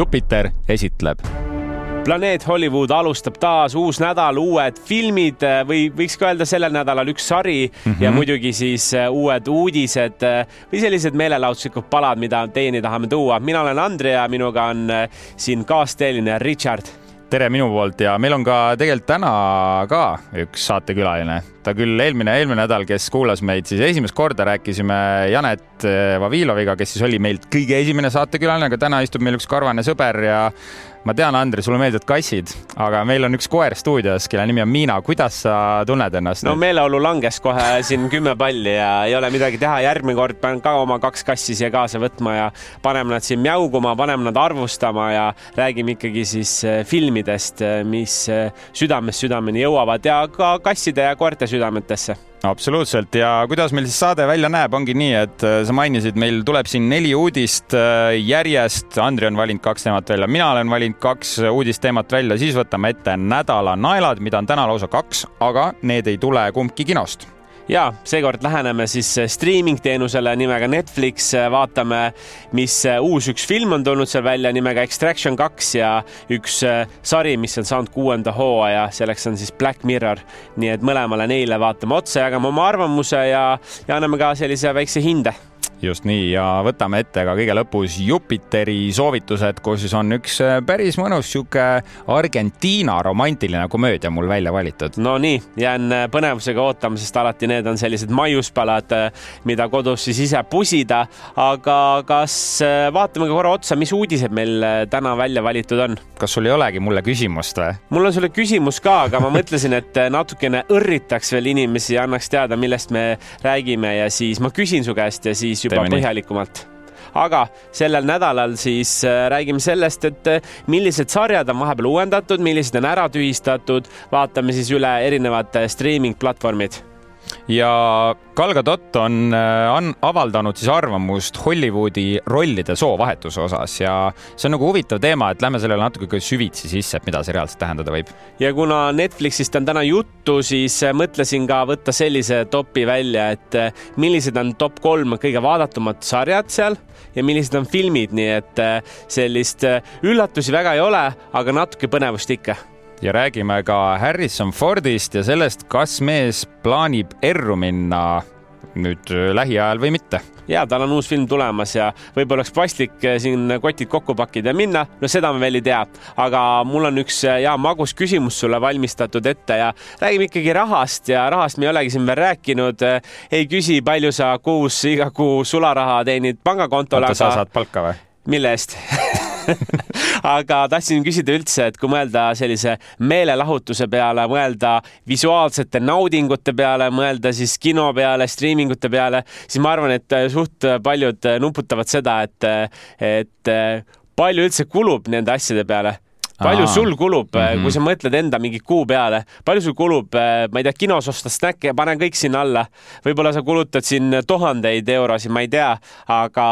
Jupiter esitleb planeet Hollywood alustab taas uus nädal, uued filmid või võiks ka öelda sellel nädalal üks sari mm -hmm. ja muidugi siis uued uudised või sellised meelelahutuslikud palad, mida teieni tahame tuua. mina olen Andre ja minuga on siin kaasteeline Richard tere minu poolt ja meil on ka tegelikult täna ka üks saatekülaline. ta küll eelmine, eelmine nädal, kes kuulas meid, siis esimest korda rääkisime Janet Vaviloviga, kes siis oli meilt kõige esimene saatekülaline, aga täna istub meil üks karvane sõber ja ma tean, Andri, sulle meeldivad kassid, aga meil on üks koer stuudios, kelle nimi on Miina. kuidas sa tunned ennast? no meeleolu langes kohe siin kümme palli ja ei ole midagi teha. järgmine kord pean ka oma kaks kassi siia kaasa võtma ja paneme nad siin mjauguma, paneme nad arvustama ja räägime ikkagi siis eh, filmidest, eh, mis eh, südamest südameni jõuavad ja ka kasside ja koerte südametesse absoluutselt. Ja kuidas meil siis saade välja näeb, ongi nii, et äh, sa mainisid, meil tuleb siin neli uudist äh, järjest. Andri on valinud kaks teemat välja, mina olen valinud kaks uudisteemat välja, siis võtame ette nädala naelad, mida on täna lausa kaks, aga need ei tule kumbki kinost ja seekord läheneme siis äh, streaming teenusele nimega Netflix, vaatame, mis uus üks film on tulnud seal välja nimega Extraction kaks ja üks sari, mis on saanud kuuenda hooaja, selleks on siis Black Mirror. nii et mõlemale neile vaatame otsa, jagame oma arvamuse ja, ja anname ka sellise väikse hinde just nii ja võtame ette ka kõige lõpus Jupiteri soovitused, kus siis on üks äh, päris mõnus sihuke Argentiina romantiline komöödia mul välja valitud. Nonii, jään äh, põnevusega ootama, sest alati need on sellised maiuspalad, äh, mida kodus siis ise pusida. aga kas vaatame ka korra otsa, mis uudised meil täna välja valitud on? kas sul ei olegi mulle küsimust või? mul on sulle küsimus ka, aga ma mõtlesin, et natukene õrritaks veel inimesi ja annaks teada, millest me räägime ja siis ma küsin su käest ja siis juba põhjalikumalt. Aga sellel nädalal siis äh, räägime sellest, et äh, millised sarjad on vahepeal uuendatud, millised on ära tühistatud, vaatame siis üle erinevad äh, streaming platvormid ja Gal Gadot on, äh, on avaldanud siis arvamust Hollywoodi rollide soovahetuse osas ja see on nagu huvitav teema, et lähme sellele natuke süvitsi sisse, et mida see reaalselt tähendada võib. ja kuna Netflixist on täna juttu, siis äh, mõtlesin ka võtta sellise topi välja, et äh, millised on top kolm kõige vaadatumad sarjad seal ja millised on filmid, nii et sellist üllatusi väga ei ole, aga natuke põnevust ikka ja räägime ka Harrison Fordist ja sellest, kas mees plaanib erru minna nüüd äh, lähiajal või mitte. ja tal on uus film tulemas ja võib-olla oleks paslik äh, siin kotid kokku pakkida ja minna, no seda me veel ei tea, aga mul on üks ja äh, magus küsimus sulle valmistatud ette ja räägime ikkagi rahast ja rahast me ei olegi siin veel rääkinud. ei küsi, palju sa kuus iga kuu sularaha teenid pangakontole. oota, sa saad palka või? Mille eest? Aga tahtsin küsida üldse, et kui mõelda sellise meelelahutuse peale, mõelda visuaalsete naudingute peale, mõelda siis kino peale, striimingute peale, siis ma arvan, et suht paljud nuputavad seda, et, et palju üldse kulub nende asjade peale palju Aa. sul kulub mm, -hmm. kui sa mõtled enda mingi kuu peale, palju sul kulub, äh, ma ei tea, kinos osta snäkke, pane kõik sinna alla. võib-olla sa kulutad siin tuhandeid eurosid, ma ei tea, aga,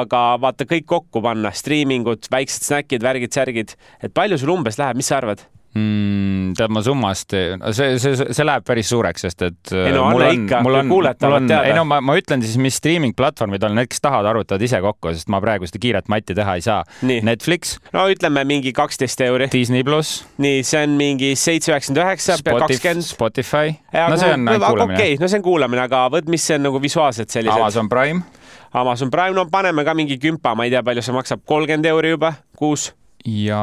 aga vaata kõik kokku panna, striimingud, väiksed snäkid, värgid, särgid, et palju sul umbes läheb, mis sa arvad? Mm,? tead, ma summast, see, see, see läheb päris suureks, sest et. ei no anna ikka, kuulajad tahavad teada. ei no ma, ma ütlen siis, mis streaming platvormid on, need, kes tahavad, arvutavad ise kokku, sest ma praegu seda kiiret matti teha ei saa. Netflix. no ütleme mingi kaksteist euri. Disney pluss. nii, see on mingi seitse üheksakümmend üheksa, kakskümmend. Spotify. no see on ainult kuulamine. okei okay,, no see on kuulamine, aga vot, mis see on nagu visuaalselt sellised. Amazon Prime. Amazon Prime, no paneme ka mingi kümpa, ma ei tea, palju see maksab, kolmkümmend euri juba kuus. ja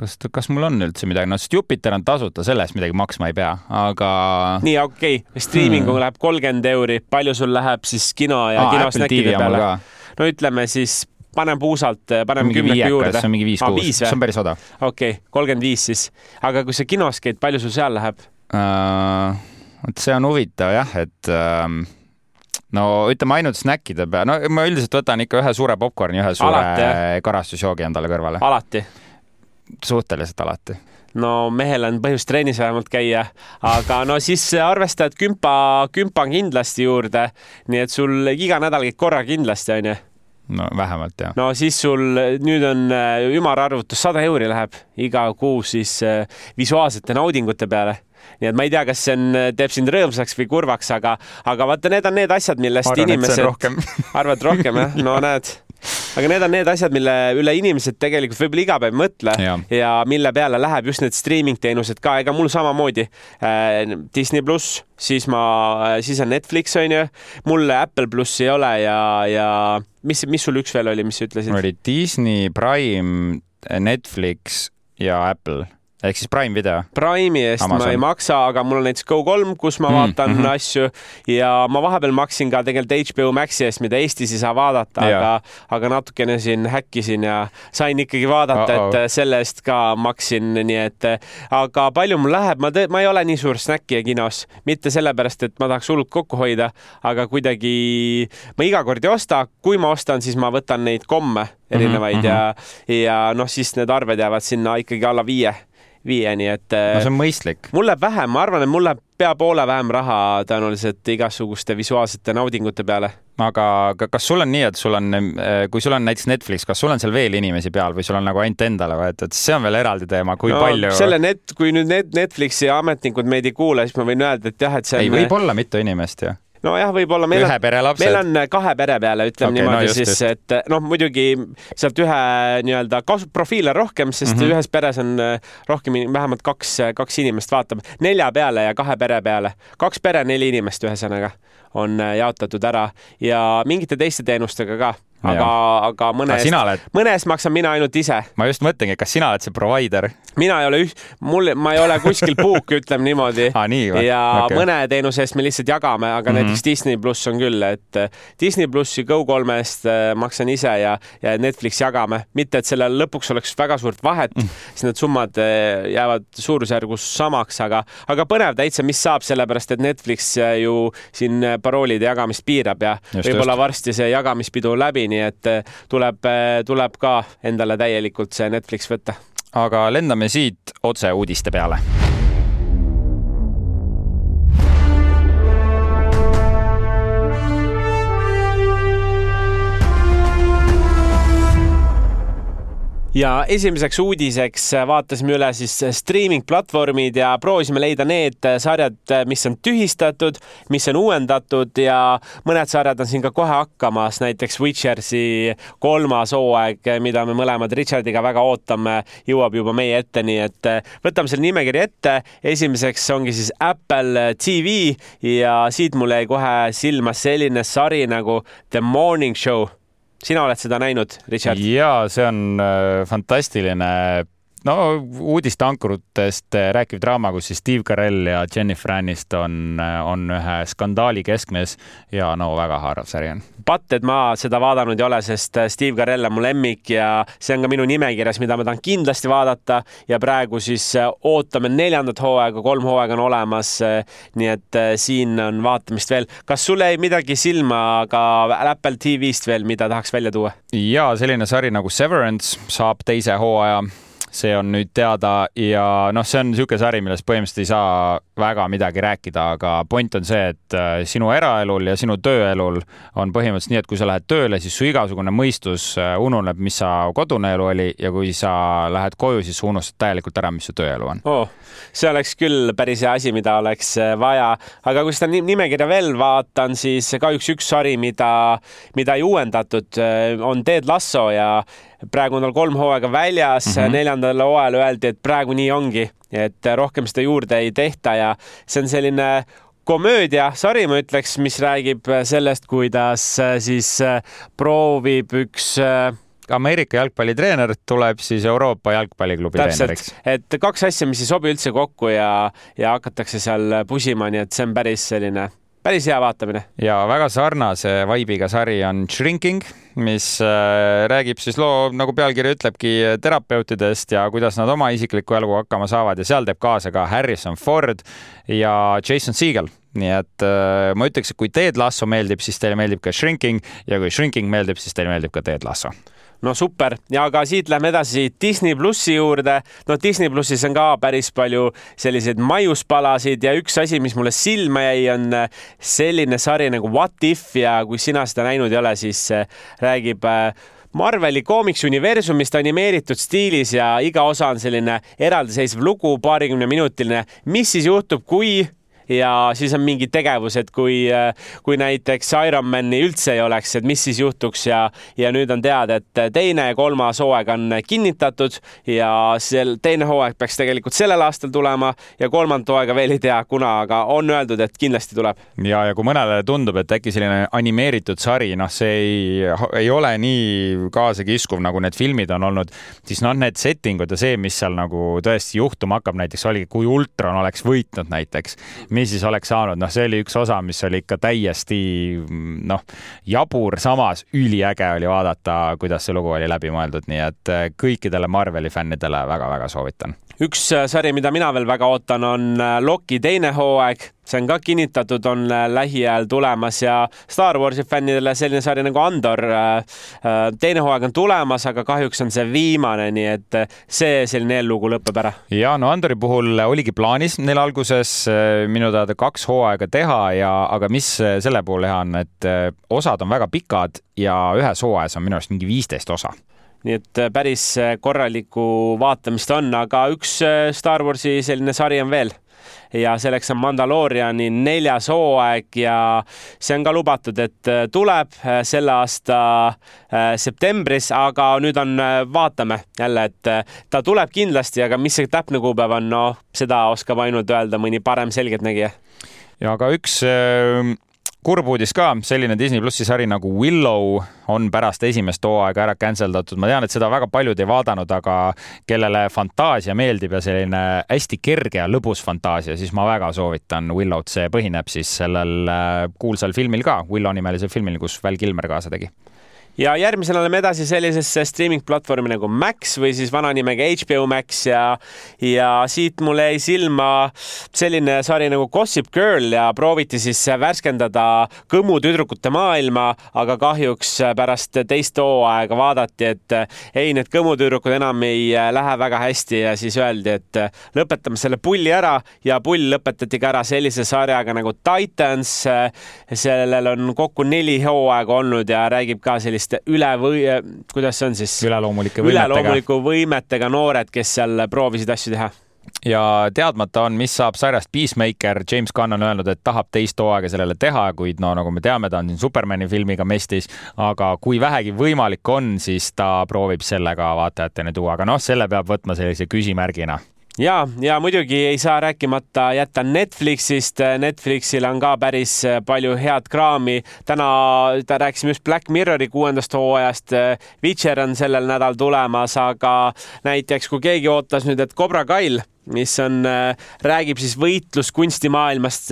kas, kas mul on üldse midagi, no sest Jupiter on tasuta, selle eest midagi maksma ei pea, aga. nii, okei okay., striiminguga hmm. läheb kolmkümmend euri, palju sul läheb siis kino ja Aa, kinosnäkkide peale? no ütleme siis paneme puusalt, paneme kümneku juurde. see on mingi viis kuus, see on päris odav. okei okay,, kolmkümmend viis siis. aga kui sa kinos käid, palju sul seal läheb uh,? vot see on huvitav jah, et uh, no ütleme ainult snäkkide peale, no ma üldiselt võtan ikka ühe suure popkorni, ühe suure karastusjoogi endale kõrvale. alati suhteliselt alati no mehel on põhjust trennis vähemalt käia, aga no siis arvesta, et kümpa, kümpa on kindlasti juurde. nii et sul iga nädal käid korra kindlasti, onju. no vähemalt jah. no siis sul nüüd on äh, ümararvutus, sada euri läheb iga kuu siis äh, visuaalsete naudingute peale nii et ma ei tea, kas see on, äh, teeb sind rõõmsaks või kurvaks, aga, aga vaata, need on need asjad, millest Arvan, inimesed. arvad rohkem jah, no näed aga need on need asjad, mille üle inimesed tegelikult võib-olla iga päev ei mõtle ja. ja mille peale läheb just need streaming teenused ka, ega mul samamoodi äh, Disney pluss, siis ma, siis on Netflix onju, mul Apple plussi ei ole ja, ja mis, mis sul üks veel oli, mis sa ütlesid? oli Disney, Prime, Netflix ja Apple ehk siis Prime video. Prime'i eest Amazon. ma ei maksa, aga mul on näiteks Go3, kus ma mm, vaatan mm -hmm. asju ja ma vahepeal maksin ka tegelikult HBO Maxi eest, mida Eestis ei saa vaadata, aga, aga natukene siin häkkisin ja sain ikkagi vaadata uh, -oh. et selle eest ka maksin, nii et aga palju mul läheb, ma, ma ei ole nii suur snäkkija kinos, mitte sellepärast, et ma tahaks hullult kokku hoida, aga kuidagi ma iga kord ei osta, kui ma ostan, siis ma võtan neid komme erinevaid mm -hmm. ja, ja noh, siis need arved jäävad sinna ikkagi alla viie viieni, et. no see on mõistlik. mul läheb vähem, ma arvan, et mul läheb pea poole vähem raha tõenäoliselt igasuguste visuaalsete naudingute peale. aga kas sul on nii, et sul on, eh, kui sul on näiteks Netflix, kas sul on seal veel inimesi peal või sul on nagu ainult endale võetud, see on veel eraldi teema, kui no, palju. selle net, kui nüüd need Netflixi ametnikud meid ei kuule, siis ma võin öelda, et jah, et see on. ei, võib olla mitu inimest ju nojah, võib-olla meil ühe pere lapsed. meil on kahe pere peale, ütleme okay, niimoodi no just, siis, et noh, muidugi sealt ühe nii-öelda kasu-, profiile rohkem, sest mm -hmm. ühes peres on äh, rohkem, vähemalt kaks, kaks inimest vaatab, nelja peale ja kahe pere peale, kaks pere, neli inimest, ühesõnaga on äh, jaotatud ära. Ja mingite teiste teenustega ka aga, aga mõnes, mõnes maksan mina ainult ise. ma just mõtlengi, kas sina oled see provider? mina ei ole üht, mul, ma ei ole kuskil puuk, ütleme niimoodi ah,. Nii, ja okay. mõne teenuse eest me lihtsalt jagame, aga mm -hmm. näiteks Disney pluss on küll, et äh, Disney plussi Go3 eest äh, maksan ise ja, ja Netflix jagame, mitte et sellel lõpuks oleks väga suurt vahet mm, -hmm. siis need summad äh, jäävad suurusjärgus samaks, aga, aga põnev täitsa, mis saab, sellepärast et Netflix ju siin paroolide jagamist piirab ja võib-olla varsti see jagamispidu läbi nii et eh, tuleb, eh, tuleb ka endale täielikult see Netflix võtta. aga lendame siit otse uudiste peale ja esimeseks uudiseks vaatasime üle siis streaming platvormid ja proovisime leida need sarjad, mis on tühistatud, mis on uuendatud ja mõned sarjad on siin ka kohe hakkamas, näiteks Witchersi kolmas hooaeg, mida me mõlemad Richardiga väga ootame, jõuab juba meie ette, nii et võtame selle nimekirja ette. esimeseks ongi siis Apple TV ja siit mul jäi kohe silma selline sari nagu The Morning Show sina oled seda näinud, Richard? ja see on äh, fantastiline no uudisteankrutest äh, rääkiv draama, kus siis Steve Carell ja Jennifer Aniston äh, on ühe skandaali keskmes ja no väga haarav sari on. patt, et ma seda vaadanud ei ole, sest äh, Steve Carell on mu lemmik ja see on ka minu nimekirjas, mida ma tahan kindlasti vaadata ja praegu siis ootame neljandat hooaega, kolm hooaega on olemas. nii et siin on vaatamist veel. kas sulle jäi midagi silma ka Apple TV-st veel, mida tahaks välja tuua? ja selline sari nagu Severance saab teise hooaja see on nüüd teada ja noh, see on niisugune sari, millest põhimõtteliselt ei saa väga midagi rääkida, aga point on see, et äh, sinu eraelul ja sinu tööelul on põhimõtteliselt nii, et kui sa lähed tööle, siis su igasugune mõistus äh, ununeb, mis sa kodune elu oli ja kui sa lähed koju, siis sa unustad täielikult ära, mis su tööelu on oh,. see oleks küll päris hea asi, mida oleks äh, vaja, aga kui seda nimekirja veel vaatan, siis kahjuks üks sari, mida, mida ei uuendatud, on Ted Lasso ja praegu on tal kolm hooaega väljas mm, -hmm. neljandal hooajal öeldi, et praegu nii ongi, et rohkem seda juurde ei tehta ja see on selline komöödiasari, ma ütleks, mis räägib sellest, kuidas äh, siis äh, proovib üks äh, Ameerika jalgpallitreener tuleb siis Euroopa jalgpalliklubi treeneriks. et kaks asja, mis ei sobi üldse kokku ja, ja hakatakse seal pusima, nii et see on päris selline päris hea vaatamine. ja väga sarnase vibe'iga sari on Shrinking, mis äh, räägib siis loo, nagu pealkiri ütlebki, terapeutidest ja kuidas nad oma isikliku eluga hakkama saavad ja seal teeb kaasa ka Harrison Ford ja Jason Segel nii et äh, ma ütleks, et kui Ted Lasso meeldib, siis teile meeldib ka Shrinking ja kui Shrinking meeldib, siis teile meeldib ka Ted Lasso no super ja ka siit lähme edasi Disney plussi juurde. no Disney plussis on ka päris palju selliseid maiuspalasid ja üks asi, mis mulle silma jäi, on äh, selline sari nagu What if ja kui sina seda näinud ei ole, siis äh, räägib äh, Marveli koomiksuniversumist animeeritud stiilis ja iga osa on selline eraldiseisev lugu, paarikümne minutiline. mis siis juhtub, kui ja siis on mingi tegevus, et kui, kui näiteks Ironmani üldse ei oleks, et mis siis juhtuks ja, ja nüüd on teada, et teine ja kolmas hooaeg on kinnitatud ja sel teine hooaeg peaks tegelikult sellel aastal tulema ja kolmandat hooaega veel ei tea, kuna, aga on öeldud, et kindlasti tuleb. ja, ja kui mõnele tundub, et äkki selline animeeritud sari, noh, see ei, ei ole nii kaasakiskuv, nagu need filmid on olnud, siis noh, need setting ud ja see, mis seal nagu tõesti juhtuma hakkab, näiteks oligi, kui Ultron oleks võitnud näiteks, mis siis oleks saanud, noh, see oli üks osa, mis oli ikka täiesti noh, jabur, samas üliäge oli vaadata, kuidas see lugu oli läbi mõeldud, nii et kõikidele Marveli fännidele väga-väga soovitan. Üks äh, sari, mida mina veel väga ootan, on äh, Loki teine hooaeg, see on ka kinnitatud, on äh, lähiajal tulemas ja Star Warsi fännidele selline sari nagu Andor. teine hooaeg on tulemas, aga kahjuks on see viimane, nii et see selline eellugu lõpeb ära. ja no Andori puhul oligi plaanis neil alguses minu teada kaks hooaega teha ja, aga mis selle puhul hea on, et osad on väga pikad ja ühes hooajas on minu arust mingi viisteist osa nii et äh, päris äh, korralikku vaatamist on, aga üks äh, Star Warsi selline sari on veel ja selleks on Mandalooriani neljas hooaeg ja see on ka lubatud, et tuleb selle aasta septembris, aga nüüd on, vaatame jälle, et ta tuleb kindlasti, aga mis see täpne kuupäev on, no seda oskab ainult öelda mõni parem selgeltnägija. ja ka üks kurb uudis ka, selline Disney plussi sari nagu Willow on pärast esimest hooaega ära cancel datud. ma tean, et seda väga paljud ei vaadanud, aga kellele fantaasia meeldib ja selline hästi kerge ja lõbus fantaasia, siis ma väga soovitan Willow't. see põhineb siis sellel äh, kuulsal filmil ka, Willow nimelisel filmil, kus Val Kilmer kaasa tegi ja järgmisena läheme edasi sellisesse streaming platvormi nagu Max või siis vana nimega HBO Max ja, ja siit mulle jäi silma selline sari nagu Gossip Girl ja prooviti siis värskendada kõmu tüdrukute maailma, aga kahjuks pärast teist hooaega vaadati, et ei, need kõmutüdrukud enam ei lähe väga hästi ja siis öeldi, et lõpetame selle pulli ära ja pull lõpetati ka ära sellise sarjaga nagu Titans. sellel on kokku neli hooaega olnud ja räägib ka sellist selliste üle või kuidas see on siis? üleloomulike võimetega. üleloomuliku võimetega noored, kes seal proovisid asju teha ja teadmata on, mis saab sarjast Peacemaker, James Gunn on öelnud, et tahab teist hooaega sellele teha, kuid no nagu me teame, ta on siin Supermani filmiga mestis, aga kui vähegi võimalik on, siis ta proovib selle ka vaatajateni tuua, aga noh, selle peab võtma sellise küsimärgina ja, ja muidugi ei saa rääkimata jätta Netflixist. Netflixil on ka päris palju head kraami. täna rääkisime just Black Mirrori kuuendast hooajast. Witcher on sellel nädal tulemas, aga näiteks kui keegi ootas nüüd, et Cobra Kyle mis on, räägib siis võitluskunstimaailmast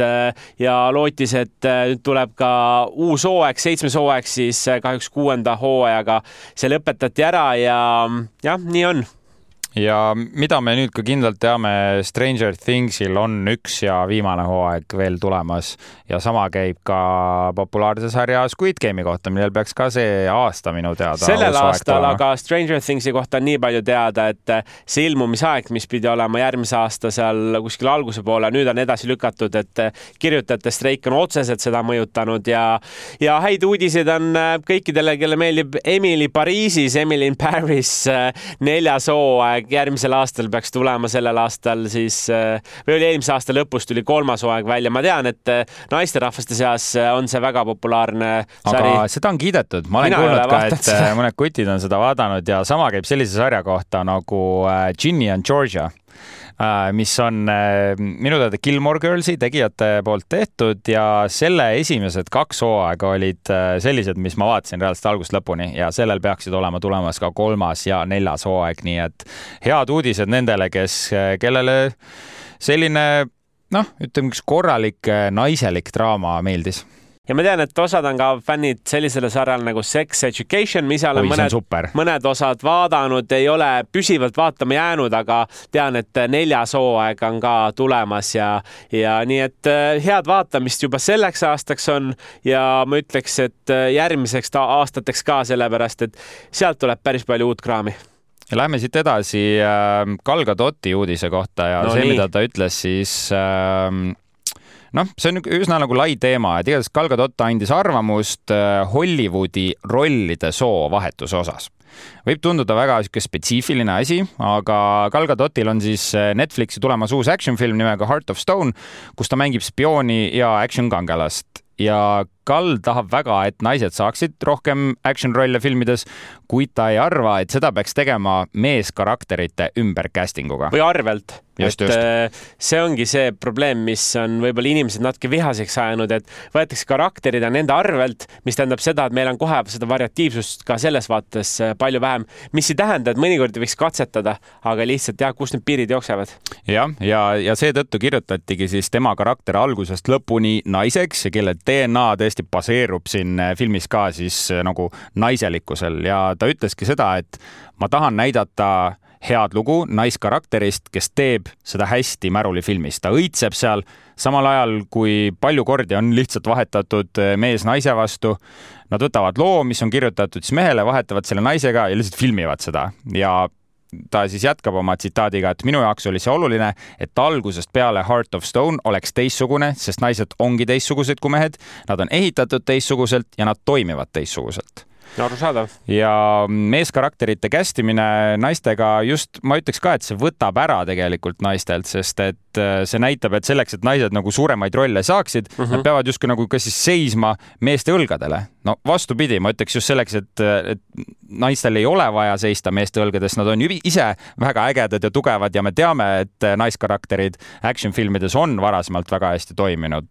ja lootis, et nüüd tuleb ka uus hooaeg, seitsmes hooaeg, siis kahjuks kuuenda hooajaga see lõpetati ära ja jah, nii on ja mida me nüüd ka kindlalt teame, Stranger Thingsil on üks ja viimane hooaeg veel tulemas ja sama käib ka populaarse sarja Squid Game'i kohta, millel peaks ka see aasta minu teada. sellel aastal, aga Stranger Thingsi kohta on nii palju teada, et see ilmumisaeg, mis pidi olema järgmise aasta seal kuskil alguse poole, nüüd on edasi lükatud, et kirjutajate streik on otseselt seda mõjutanud ja, ja häid uudiseid on kõikidele, kelle meeldib Emily Pariisis, Emily in Paris neljas hooaeg järgmisel aastal peaks tulema, sellel aastal siis äh, või oli eelmise aasta lõpus tuli kolmas hooaeg välja. ma tean, et äh, naisterahvaste seas äh, on see väga populaarne sari. aga seda on kiidetud, ma olen Mina kuulnud ka, et seda. mõned kutid on seda vaadanud ja sama käib sellise sarja kohta nagu Ginny and Georgia mis on äh, minu teada Gilmore Girlsi tegijate poolt tehtud ja selle esimesed kaks hooaega olid äh, sellised, mis ma vaatasin reaalselt algusest lõpuni ja sellel peaksid olema tulemas ka kolmas ja neljas hooaeg, nii et head uudised nendele, kes, kellele selline noh, ütleme üks korralik naiselik draama meeldis ja ma tean, et osad on ka fännid sellisele sarjale nagu Sex Education, ma ise olen Oi, mõned, mõned osad vaadanud, ei ole püsivalt vaatama jäänud, aga tean, et neljas hooaeg on ka tulemas ja, ja nii et äh, head vaatamist juba selleks aastaks on ja ma ütleks, et äh, järgmiseks aastateks ka, sellepärast et sealt tuleb päris palju uut kraami. Ja lähme siit edasi äh, Gal Gadoti uudise kohta ja no, see, mida ta ütles siis äh, noh, see on üsna nagu lai teema, et igatahes Gal Gadot andis arvamust äh, Hollywoodi rollide soovahetuse osas. Võib tunduda väga sihuke spetsiifiline asi, aga Gal Gadotil on siis Netflixi tulemas uus action film nimega Heart of Stone, kus ta mängib spiooni ja action kangelast. Ja Kall tahab väga, et naised saaksid rohkem action rolle filmides, kuid ta ei arva, et seda peaks tegema meeskarakterite ümber casting uga. või arvelt Just, et just. Äh, see ongi see probleem, mis on võib-olla inimesed natuke vihaseks ajanud, et võetakse karakterid ja nende arvelt, mis tähendab seda, et meil on kohe seda variatiivsust ka selles vaates äh, palju vähem, mis ei tähenda, et mõnikord võiks katsetada, aga lihtsalt jah, kus need piirid jooksevad. jah, ja, ja, ja seetõttu kirjutatigi siis tema karakter algusest lõpuni naiseks kelle DNA tõesti baseerub siin äh, filmis ka siis nagu naiselikkusel ja ta ütleski seda, et ma tahan näidata head lugu naiskarakterist, kes teeb seda hästi Märuli filmis. ta õitseb seal, samal ajal kui palju kordi on lihtsalt vahetatud eh, mees naise vastu. Nad võtavad loo, mis on kirjutatud siis mehele, vahetavad selle naisega ja lihtsalt filmivad seda ja ta siis jätkab oma tsitaadiga, et minu jaoks oli see oluline, et algusest peale Heart of Stone oleks teistsugune, sest naised ongi teistsugused kui mehed, nad on ehitatud teistsuguselt ja nad toimivad teistsuguselt arusaadav. ja meeskarakterite kästimine naistega just, ma ütleks ka, et see võtab ära tegelikult naistelt, sest et äh, see näitab, et selleks, et naised nagu suuremaid rolle saaksid mm, -hmm. nad peavad justkui nagu kas siis seisma meeste õlgadele. no vastupidi, ma ütleks just selleks, et, et naistel ei ole vaja seista meeste õlgades, nad on ise väga ägedad ja tugevad ja me teame, et naiskarakterid action filmides on varasemalt väga hästi toiminud.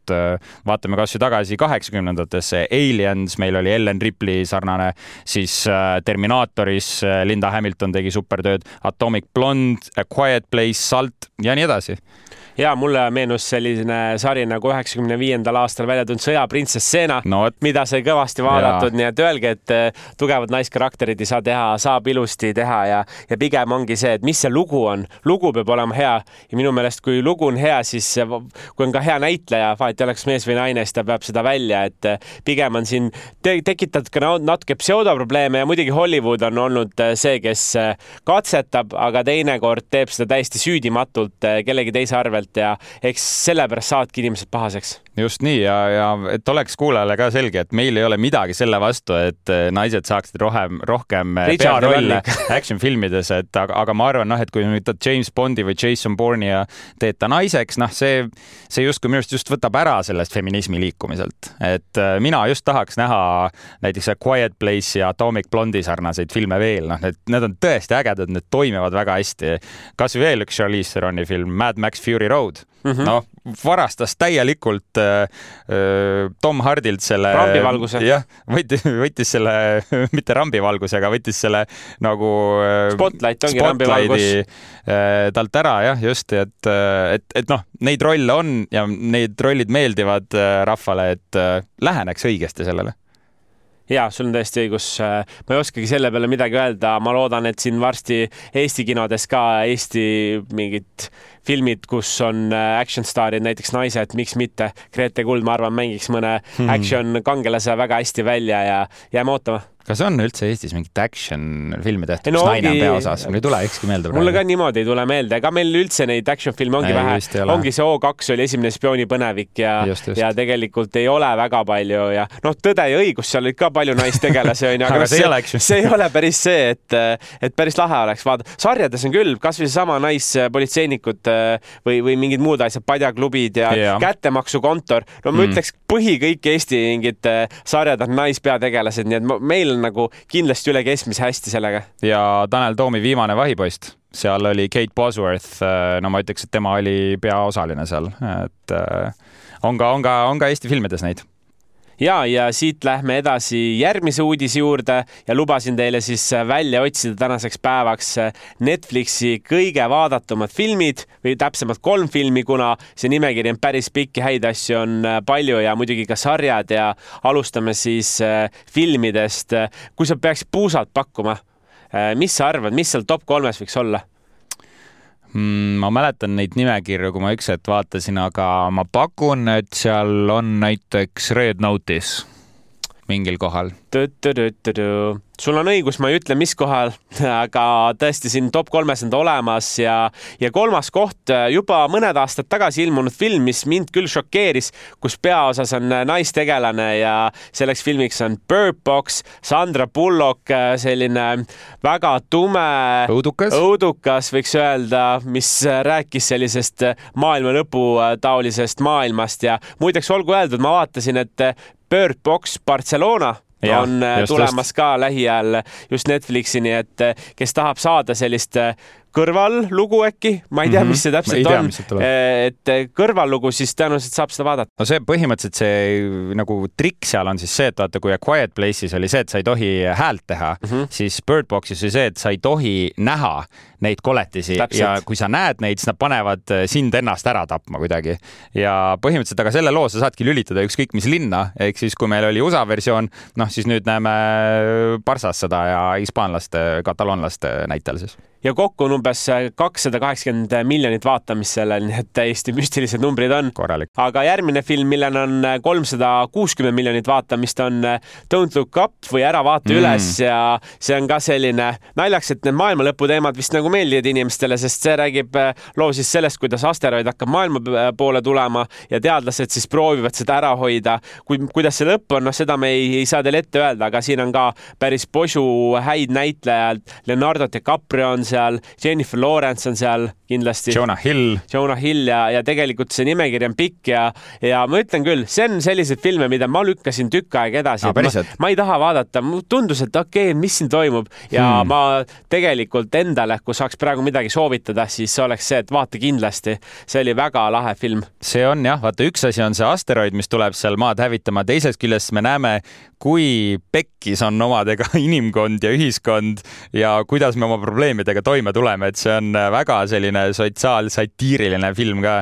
vaatame kasvõi tagasi kaheksakümnendatesse, Aliens, meil oli Ellen Ripley sarnane siis äh, Terminaatoris äh, Linda Hamilton tegi supertööd, Atomic Blonde, A Quiet Place, Salt ja nii edasi ja mulle meenus selline sari nagu üheksakümne viiendal aastal välja tulnud Sõjaprintsess Seena no,, mida sai kõvasti vaadatud, nii et öelge, et eh, tugevad naiskarakterid ei saa teha, saab ilusti teha ja, ja pigem ongi see, et mis see lugu on. lugu peab olema hea ja minu meelest, kui lugu on hea, siis kui on ka hea näitleja, vahet ei oleks mees või naine, siis ta peab seda välja, et eh, pigem on siin te tekitatud ka natuke pseudoprobleeme ja muidugi Hollywood on olnud eh, see, kes katsetab, aga teinekord teeb seda täiesti süüdimatult kellegi teise arvelt pealt ja eks sellepärast saavadki inimesed pahaseks. Just nii ja, ja et oleks kuulajale ka selge, et meil ei ole midagi selle vastu, et eh, naised saaksid rohkem, rohkem eh, pearolle action filmides, et aga, aga ma arvan, noh, et kui võtad James Bondi või Jason Bourne'i ja teed ta naiseks, noh, see, see justkui minu arust just võtab ära sellest feminismi liikumiselt, et eh, mina just tahaks näha näiteks Quiet Place ja Atomic Blonde'i sarnaseid filme veel, noh, need, need on tõesti ägedad, need toimivad väga hästi. kasvõi veel üks Charlize Theron'i film Mad Max Fury Road Road mm -hmm. noh, varastas täielikult äh, äh, Tom Hardilt selle. rambivalguse. jah, võttis, võttis selle mitte rambivalguse, aga võttis selle nagu äh,. Spotlight ongi rambivalgus äh, talt ära jah, just, et, äh, et, et noh, neid rolle on ja need rollid meeldivad rahvale, et äh, läheneks õigesti sellele ja sul on täiesti õigus. ma ei oskagi selle peale midagi öelda, ma loodan, et siin varsti Eesti kinodes ka Eesti mingid filmid, kus on äh, action staarid, näiteks naised, miks mitte. Grete Kuld, ma arvan, mängiks mõne hmm. action kangelase väga hästi välja ja jääme ootama kas on üldse Eestis mingit action filmi tehtud no,, kus naine on peaosas? mul ei tule ükski meelde praegu. mulle ka niimoodi ei tule meelde, ega meil üldse neid action filme ongi ei, vähe. ongi see O2 oli esimene spioonipõnevik ja, ja tegelikult ei ole väga palju ja noh, Tõde ja õigus, seal olid ka palju naistegelasi onju, aga, aga see, noh, see, see ei ole päris see, et, et päris lahe oleks vaadata. sarjades on küll kasvõi seesama naispolitseinikud või, või mingid muud asjad, padjaklubid ja, ja. kättemaksukontor. no ma mm. ütleks, põhi kõik Eesti mingid sarjad on naispeategelased, nii et meil on nagu kindlasti üle keskmise hästi sellega. ja Tanel Toomi Viimane vahipoist, seal oli Kate Bosworth, äh, no ma ütleks, et tema oli peaosaline seal, et äh, on ka, on ka, on ka Eesti filmides neid ja, ja siit lähme edasi järgmise uudise juurde ja lubasin teile siis välja otsida tänaseks päevaks Netflixi kõige vaadatumad filmid või täpsemalt kolm filmi, kuna see nimekiri on päris pikk ja häid asju on palju ja muidugi ka sarjad ja alustame siis äh, filmidest. kui sa peaksid puusalt pakkuma, äh, mis sa arvad, mis seal top kolmes võiks olla? Mm,? ma mäletan neid nimekirju, kui ma üks hetk vaatasin, aga ma pakun, et seal on näiteks Red Notice mingil kohal. sul on õigus, ma ei ütle, mis kohal, aga tõesti siin top kolmes on ta olemas ja, ja kolmas koht juba mõned aastad tagasi ilmunud film, mis mind küll šokeeris, kus peaosas on naistegelane ja selleks filmiks on Bird Box, Sandra Bullock, selline väga tume, õudukas, õudukas võiks öelda, mis rääkis sellisest maailma lõpu taolisest maailmast ja muideks olgu öeldud, ma vaatasin, et Bird Box Barcelona ja, on äh, just, tulemas just. ka lähiajal just Netflixi, nii et äh, kes tahab saada sellist äh, kõrvallugu äkki, ma ei tea mm, -hmm. mis see täpselt tea, on, et kõrvallugu, siis tõenäoliselt saab seda vaadata. no see põhimõtteliselt see nagu trikk seal on siis see, et vaata, kui A Quiet Place'is oli see, et sa ei tohi häält teha mm, -hmm. siis Bird Box'is oli see, et sa ei tohi näha neid koletisi Täpselt. ja kui sa näed neid, siis nad panevad sind ennast ära tapma kuidagi. ja põhimõtteliselt, aga selle loo sa saadki lülitada ükskõik mis linna, ehk siis kui meil oli USA versioon, noh siis nüüd näeme Barssas seda ja hispaanlaste, kataloonlaste näitel siis ja kokku on umbes kakssada kaheksakümmend miljonit vaatamist sellel, nii et täiesti müstilised numbrid on. aga järgmine film, millel on kolmsada kuuskümmend miljonit vaatamist, on Don't look up või Ära vaata mm. üles ja see on ka selline naljaks, et need maailma lõpu teemad vist nagu meeldivad inimestele, sest see räägib loo siis sellest, kuidas asteroid hakkab maailma poole tulema ja teadlased siis proovivad seda ära hoida. kui, kuidas see lõpp on, noh, seda me ei, ei saa teile ette öelda, aga siin on ka päris posu häid näitlejaid. Leonardo DiCaprio on seal, Jennifer Lawrence on seal kindlasti. Jonah Hill. Jonah Hill ja, ja tegelikult see nimekiri on pikk ja, ja ma ütlen küll, see on selliseid filme, mida ma lükkasin tükk aega edasi no,. Ma, ma ei taha vaadata, tundus, et okei okay,, mis siin toimub ja hmm. ma tegelikult endale, kui saaks praegu midagi soovitada, siis oleks see, et vaata kindlasti. see oli väga lahe film. see on jah, vaata üks asi on see asteroid, mis tuleb seal maad hävitama, teisest küljest me näeme, kui pekkis on omadega inimkond ja ühiskond ja kuidas me oma probleemidega toime tuleme, et see on väga selline sotsiaalsatiiriline film ka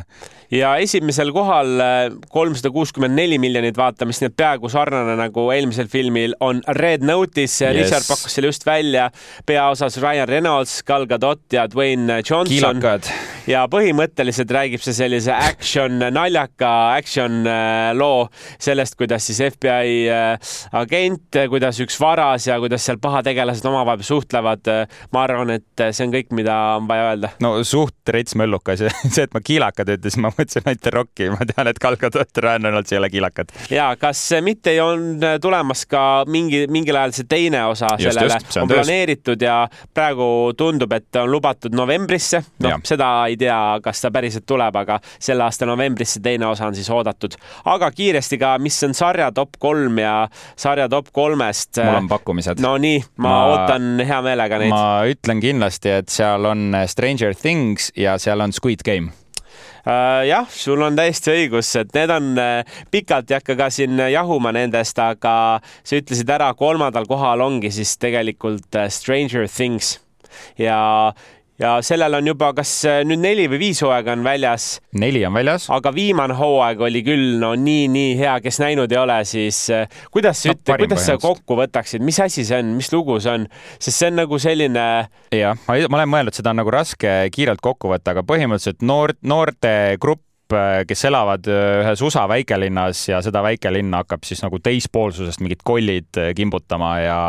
ja esimesel kohal äh, kolmsada kuuskümmend neli miljonit vaatamist, nii et peaaegu sarnane nagu eelmisel filmil on Red Notice yes., Richard pakkus selle just välja, peaosas Ryan Reynolds, Gal Gadot ja Dwayne Johnson. Kilakad. ja põhimõtteliselt räägib see sellise action, naljaka action äh, loo sellest, kuidas siis FBI äh, agent, kuidas üks varas ja kuidas seal pahategelased omavahel suhtlevad. ma arvan, et see on kõik, mida on vaja öelda. no suht rets möllukas ja see, et ma kilakad ütlesin, ma mõtlesin ainult Rocki, ma tean, et ja Ryan Reynolds ei ole kilakad. ja kas mitte on tulemas ka mingi, mingil ajal see teine osa just, sellele, just, on, on planeeritud ja praegu tundub, et on lubatud novembrisse. noh, seda ei tea, kas ta päriselt tuleb, aga selle aasta novembrisse teine osa on siis oodatud. aga kiiresti ka, mis on sarja top kolm ja sarja top kolmest. mul on pakkumised. no nii, ma ootan hea meelega neid. ma ütlen kindlasti, et seal on Stranger Things ja seal on Squid Game. Äh, jah, sul on täiesti õigus, et need on, äh, pikalt ei hakka ka siin jahuma nendest, aga sa ütlesid ära, kolmandal kohal ongi siis tegelikult äh, Stranger Things. Ja ja sellel on juba, kas äh, nüüd neli või viis hooaega on väljas? neli on väljas. aga viimane hooaeg oli küll no nii-nii hea, kes näinud ei ole, siis äh, kuidas sa no, ütled, kuidas sa kokku võtaksid, mis asi see on, mis lugu see on, sest see on nagu selline. jah, ma olen mõelnud, seda on nagu raske kiirelt kokku võtta, aga põhimõtteliselt noor, noortegrupp äh, kes elavad ühes USA väikelinnas ja seda väikelinna hakkab siis nagu teispoolsusest mingid kollid kimbutama ja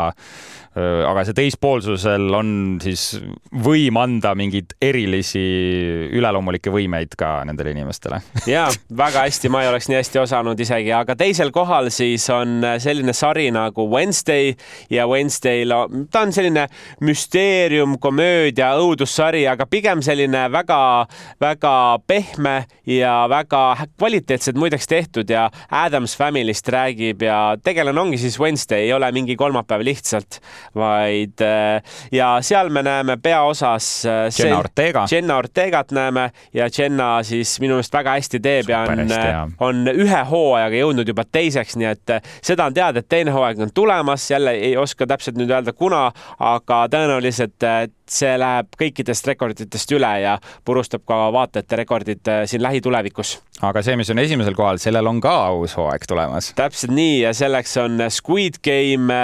aga see teispoolsusel on siis võim anda mingeid erilisi üleloomulikke võimeid ka nendele inimestele. ja väga hästi, ma ei oleks nii hästi osanud isegi, aga teisel kohal siis on selline sari nagu Wednesday ja Wednesday'l, ta on selline müsteerium, komöödia, õudussari, aga pigem selline väga-väga pehme ja väga kvaliteetselt muideks tehtud ja Adams Family'st räägib ja tegelane ongi siis Wednesday, ei ole mingi kolmapäev lihtsalt vaid äh, ja seal me näeme peaosas äh, Jenna Ortega. Jenna Ortegat näeme ja Jenna siis minu meelest väga hästi teeb ja on, äh, on ühe hooajaga jõudnud juba teiseks, nii et seda on teada, et teine hooaeg on tulemas, jälle ei oska täpselt nüüd öelda, kuna, aga tõenäoliselt see läheb kõikidest rekorditest üle ja purustab ka vaatajate rekordid siin lähitulevikus. aga see, mis on esimesel kohal, sellel on ka uus hooaeg tulemas. täpselt nii ja selleks on Squid Game.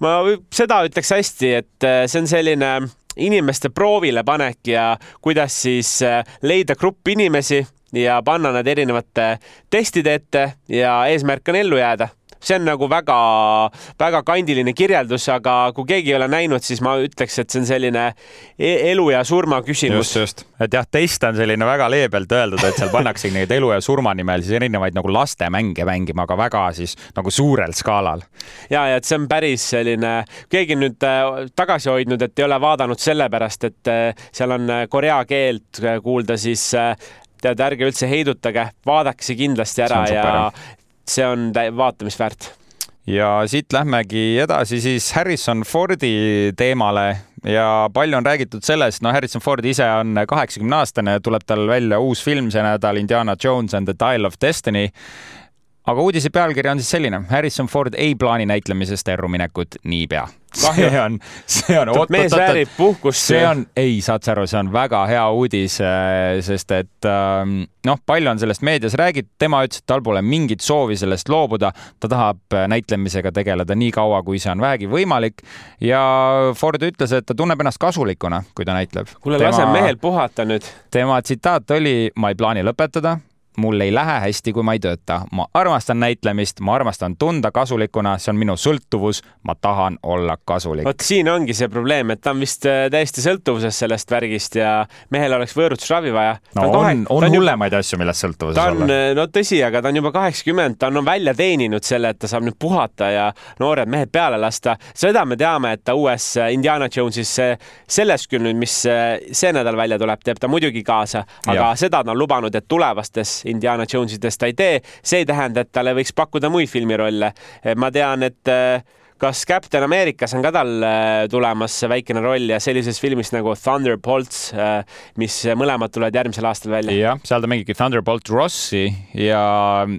ma seda ütleks hästi, et äh, see on selline inimeste proovile panek ja kuidas siis äh, leida grupp inimesi ja panna nad erinevate testide ette ja eesmärk on ellu jääda see on nagu väga-väga kandiline kirjeldus, aga kui keegi ei ole näinud, siis ma ütleks, et see on selline e elu ja surma küsimus. just, just, et jah, test on selline väga leebelt öeldud, et seal pannakse neid elu ja surma nimel siis erinevaid nagu lastemänge mängima, aga väga siis nagu suurel skaalal. ja, ja et see on päris selline, keegi nüüd äh, tagasi hoidnud, et ei ole vaadanud sellepärast, et äh, seal on äh, korea keelt kuulda, siis tead, ärge üldse heidutage, vaadake see kindlasti ära ja see on vaatamist väärt ja siit lähmegi edasi siis Harrison Fordi teemale ja palju on räägitud sellest, no Harrison Ford ise on kaheksakümne aastane, tuleb tal välja uus film see nädal, Indiana Jones and the Dial of Destiny. Aga uudise pealkiri on siis selline, Harrison Ford ei plaani näitlemisest erruminekut niipea see on, see on, mees väärib puhkust. see on, ei, saad sa aru, see on väga hea uudis, äh, sest et ähm, noh, palju on sellest meedias räägitud, tema ütles, et tal pole mingit soovi sellest loobuda, ta tahab äh, näitlemisega tegeleda nii kaua, kui see on vähegi võimalik. ja Ford ütles, et ta tunneb ennast kasulikuna, kui ta näitleb. kuule, lase mehel puhata nüüd. tema tsitaat oli, ma ei plaani lõpetada mul ei lähe hästi, kui ma ei tööta. ma armastan näitlemist, ma armastan tunda kasulikuna, see on minu sõltuvus, ma tahan olla kasulik. vot siin ongi see probleem, et ta on vist äh, täiesti sõltuvuses sellest värgist ja mehel oleks võõrutusravi vaja. no on, on, on hullemaid juba... asju, millest sõltuvuses ta on, olla. Äh, no tõsi, aga ta on juba kaheksakümmend, ta on välja teeninud selle, et ta saab nüüd puhata ja noored mehed peale lasta. seda me teame, et ta uues äh, Indiana Jonesis, selles küll nüüd, mis see nädal välja tuleb, teeb ta muidugi kaasa, aga ja. seda ta on lubanud, et tulevastes Indiana Jonesidest ta ei tee, see ei tähenda, et talle võiks pakkuda muid filmirolle. ma tean, et äh, kas Captain Americas on ka tal äh, tulemas väikene roll ja sellises filmis nagu Thunderbolts, mis mõlemad tulevad järgmisel aastal välja. jah, seal ta mängibki Thunderbolt Rossi ja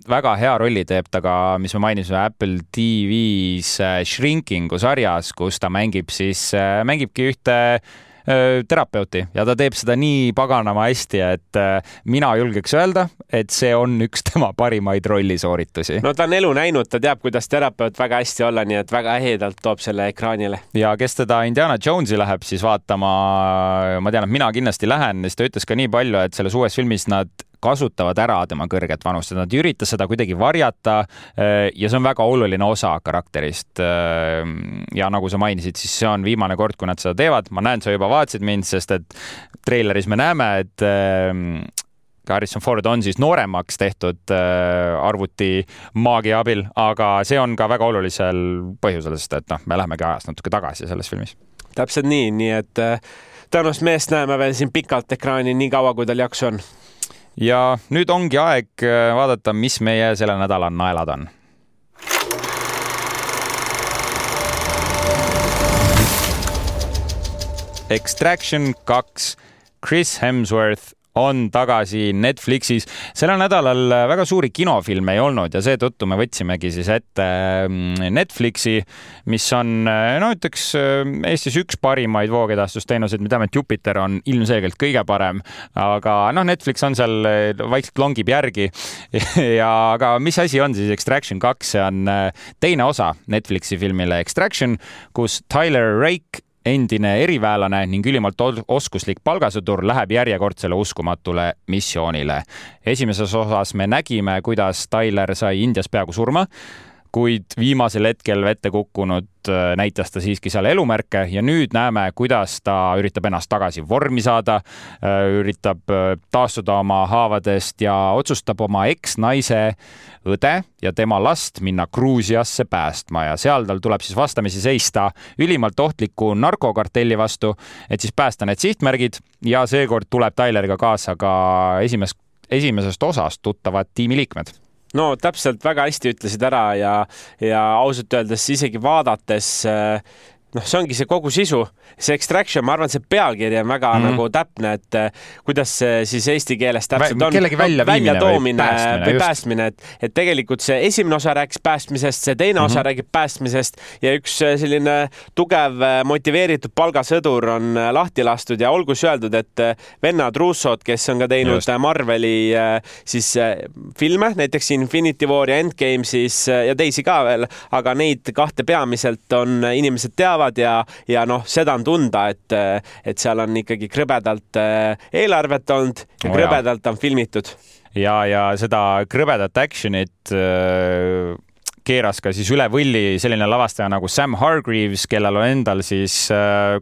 väga hea rolli teeb ta ka, mis me mainisime Apple TV-s Shrinkingu sarjas, kus ta mängib siis, mängibki ühte terapeuti ja ta teeb seda nii paganama hästi, et mina julgeks öelda, et see on üks tema parimaid rollisooritusi. no ta on elu näinud, ta teab, kuidas terapeut väga hästi olla, nii et väga ehedalt toob selle ekraanile. ja kes teda Indiana Jonesi läheb siis vaatama, ma tean, et mina kindlasti lähen, sest ta ütles ka nii palju, et selles uues filmis nad kasutavad ära tema kõrget vanust, et nad ei ürita seda kuidagi varjata. Äh, ja see on väga oluline osa karakterist. Äh, ja nagu sa mainisid, siis see on viimane kord, kui nad seda teevad. ma näen, sa juba vaatasid mind, sest et treileris me näeme, et äh, Harrison Ford on siis nooremaks tehtud arvuti maagia abil, aga see on ka väga olulisel põhjusel, sest et noh, me lähemegi ajas natuke tagasi selles filmis. täpselt nii, nii et tõenäoliselt meest näeme veel siin pikalt ekraani, nii kaua kui tal jaksu on ja nüüd ongi aeg äh, vaadata, mis meie selle nädala naelad on. Extraction kaks, Chris Hemsworth on tagasi Netflixis. sellel nädalal väga suuri kinofilme ei olnud ja seetõttu me võtsimegi siis ette mm, Netflixi, mis on no ütleks Eestis üks parimaid voogedastusteenuseid. me teame, et Jupiter on ilmselgelt kõige parem, aga noh, Netflix on seal vaikselt longib järgi. ja aga mis asi on siis Extraction kaks, see on teine osa Netflixi filmile Extraction, kus Tyler Rake endine eriväelane ning ülimalt oskuslik palgasõdur läheb järjekordsele uskumatule missioonile. esimeses osas me nägime, kuidas Tyler sai Indias peaaegu surma kuid viimasel hetkel vette kukkunud äh, näitas ta siiski seal elumärke ja nüüd näeme, kuidas ta üritab ennast tagasi vormi saada, äh, üritab äh, taastuda oma haavadest ja otsustab oma eksnaise õde ja tema last minna Gruusiasse päästma ja seal tal tuleb siis vastamisi seista ülimalt ohtliku narkokartelli vastu, et siis päästa need sihtmärgid ja seekord tuleb Tyleriga kaasa ka esimest, esimesest osast tuttavad tiimiliikmed no täpselt väga hästi ütlesid ära ja, ja ausalt öeldes isegi vaadates äh, noh, see ongi see kogu sisu, see extraction, ma arvan, see pealkiri on väga mm -hmm. nagu täpne, et eh, kuidas see siis eesti keeles täpselt on. kellegi väljatoomine või või päästmine, et, et tegelikult see esimene osa rääkis päästmisest, see teine mm -hmm. osa räägib päästmisest ja üks eh, selline tugev eh, motiveeritud palgasõdur on lahti lastud ja olgu siis öeldud, et vennad Russod, kes on ka teinud Just. Marveli siis filme, näiteks Infinity War ja Endgame siis ja teisi ka veel, aga neid kahte peamiselt on inimesed teavad teavad ja, ja noh, seda on tunda, et, et seal on ikkagi krõbedalt eh, eelarvet olnud ja oh, krõbedalt on filmitud. Ja, ja seda krõbedat action'it äh, keeras ka siis üle võlli selline lavastaja nagu Sam Hargreaves, kellel on endal siis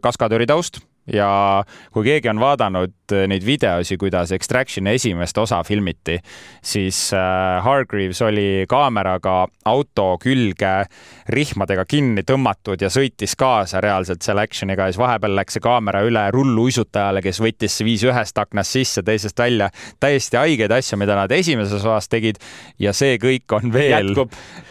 kaskadööri taust ja kui keegi on vaadanud äh, neid videosi, kuidas Extractioni esimest osa filmiti, siis äh, Hargreaves oli kaameraga auto külge rihmadega kinni tõmmatud ja sõitis kaasa reaalselt selle action'iga ja siis vahepeal läks see kaamera üle rulluisutajale, kes võttis, viis ühest aknast sisse, teisest välja. täiesti haigeid asju, mida nad esimeses osas tegid ja see kõik on veel,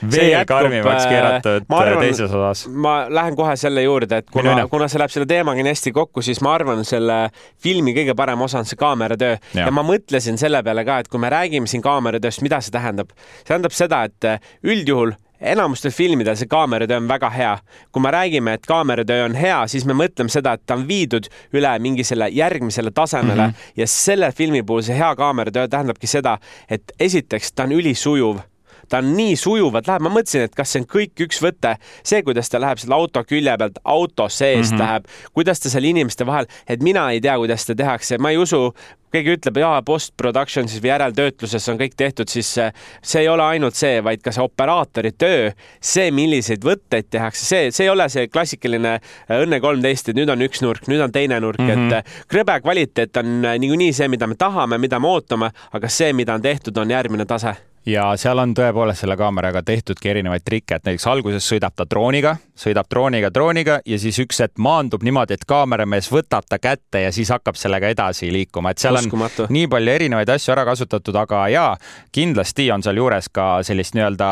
veel karmimaks äh, keeratud teises osas. ma lähen kohe selle juurde, et kuna, kuna see läheb selle teemaga nii hästi kokku, siis ma arvan, selle filmi kõige parem osa on see kaameratöö ja. ja ma mõtlesin selle peale ka, et kui me räägime siin kaameratööst, mida see tähendab? see tähendab seda, et äh, üldjuhul enamustel filmidel see kaameratöö on väga hea. kui me räägime, et kaameratöö on hea, siis me mõtleme seda, et ta on viidud üle mingi selle järgmisele tasemele mm -hmm. ja selle filmi puhul see hea kaameratöö tähendabki seda, et esiteks ta on ülisujuv ta on nii sujuvalt läheb, ma mõtlesin, et kas see on kõik üks võte, see, kuidas ta läheb selle auto külje pealt auto seest mm -hmm. läheb, kuidas ta seal inimeste vahel, et mina ei tea, kuidas seda tehakse, ma ei usu, keegi ütleb, jaa, post-production siis või järeltöötluses on kõik tehtud, siis see ei ole ainult see, vaid ka see operaatori töö, see, milliseid võtteid tehakse, see, see ei ole see klassikaline Õnne kolmteist, et nüüd on üks nurk, nüüd on teine nurk mm, -hmm. et krõbe kvaliteet on niikuinii see, mida me tahame, mida me ootame, aga see, mida on tehtud, on järgmine tase ja seal on tõepoolest selle kaameraga tehtudki erinevaid trikke, et näiteks alguses sõidab ta drooniga, sõidab drooniga, drooniga ja siis üks hetk maandub niimoodi, et kaameramees võtab ta kätte ja siis hakkab sellega edasi liikuma, et seal Uskumatu. on nii palju erinevaid asju ära kasutatud, aga jaa, kindlasti on sealjuures ka sellist nii-öelda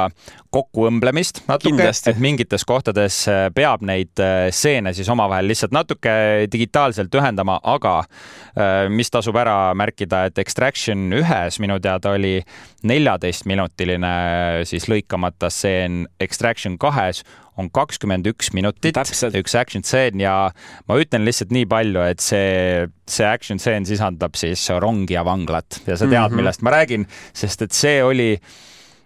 kokkuõmblemist natuke, et mingites kohtades äh, peab neid äh, stseene siis omavahel lihtsalt natuke digitaalselt ühendama, aga äh, mis tasub ära märkida, et Extraction ühes minu teada oli neljateistminutiline siis lõikamata stseen, Extraction kahes on kakskümmend üks minutit, üks action tseen ja ma ütlen lihtsalt nii palju, et see, see action tseen sisaldab siis rongi ja vanglat. Ja sa tead mm, -hmm. millest ma räägin, sest et see oli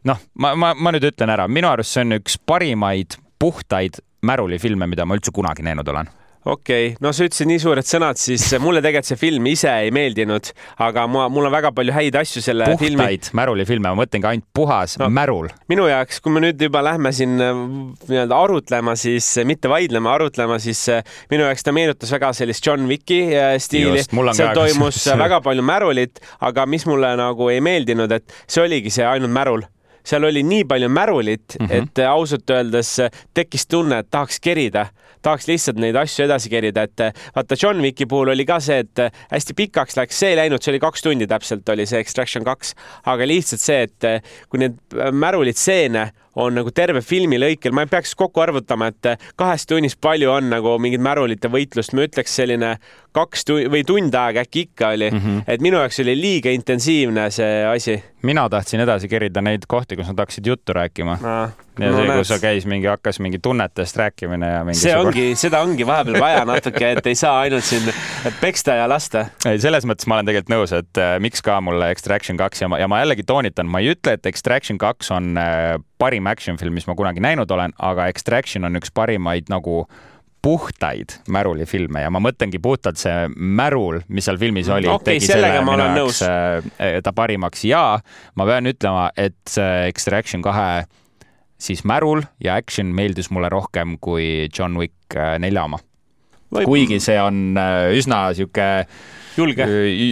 noh, ma, ma, ma nüüd ütlen ära, minu arust see on üks parimaid puhtaid märulifilme, mida ma üldse kunagi näinud olen okei okay., no sa ütlesid nii suured sõnad, siis mulle tegelikult see film ise ei meeldinud, aga ma, mul on väga palju häid asju selle Puhtaid filmi. puhtaid märulifilme, ma mõtlengi ainult puhas no, märul. minu jaoks, kui me nüüd juba lähme siin äh, nii-öelda arutlema, siis äh, mitte vaidlema, arutlema, siis äh, minu jaoks ta meenutas väga sellist John Wicki stiili. seal toimus väga palju märulit, aga mis mulle nagu ei meeldinud, et see oligi see ainult märul seal oli nii palju märulit mm, -hmm. et ausalt öeldes tekkis tunne, et tahaks kerida, tahaks lihtsalt neid asju edasi kerida, et vaata John Wicki puhul oli ka see, et hästi pikaks läks, see ei läinud, see oli kaks tundi täpselt oli see Extraction kaks, aga lihtsalt see, et kui need märulid stseene on nagu terve filmi lõikel, ma ei peaks kokku arvutama, et kahest tunnist palju on nagu mingit märulite võitlust, ma ütleks selline kaks tu või tund aega äkki ikka oli mm, -hmm. et minu jaoks oli liiga intensiivne see asi. mina tahtsin edasi kerida neid kohti, kus nad hakkasid juttu rääkima ah ja no, see, kus käis mingi, hakkas mingi tunnetest rääkimine ja mingi. see ongi, seda ongi vahepeal vaja natuke, et ei saa ainult siin peksta ja lasta. ei, selles mõttes ma olen tegelikult nõus, et äh, miks ka mulle Extraction kaks ja ma, ja ma jällegi toonitan, ma ei ütle, et Extraction kaks on äh, parim action film, mis ma kunagi näinud olen, aga Extraction on üks parimaid nagu puhtaid märulifilme ja ma mõtlengi puhtalt see märul, mis seal filmis oli okay,, tegi selle minu jaoks äh, ta parimaks. Ja ma pean ütlema, et Extraction kahe siis Märul ja Action meeldis mulle rohkem kui John Wick äh, nelja oma. kuigi see on äh, üsna sihuke julge,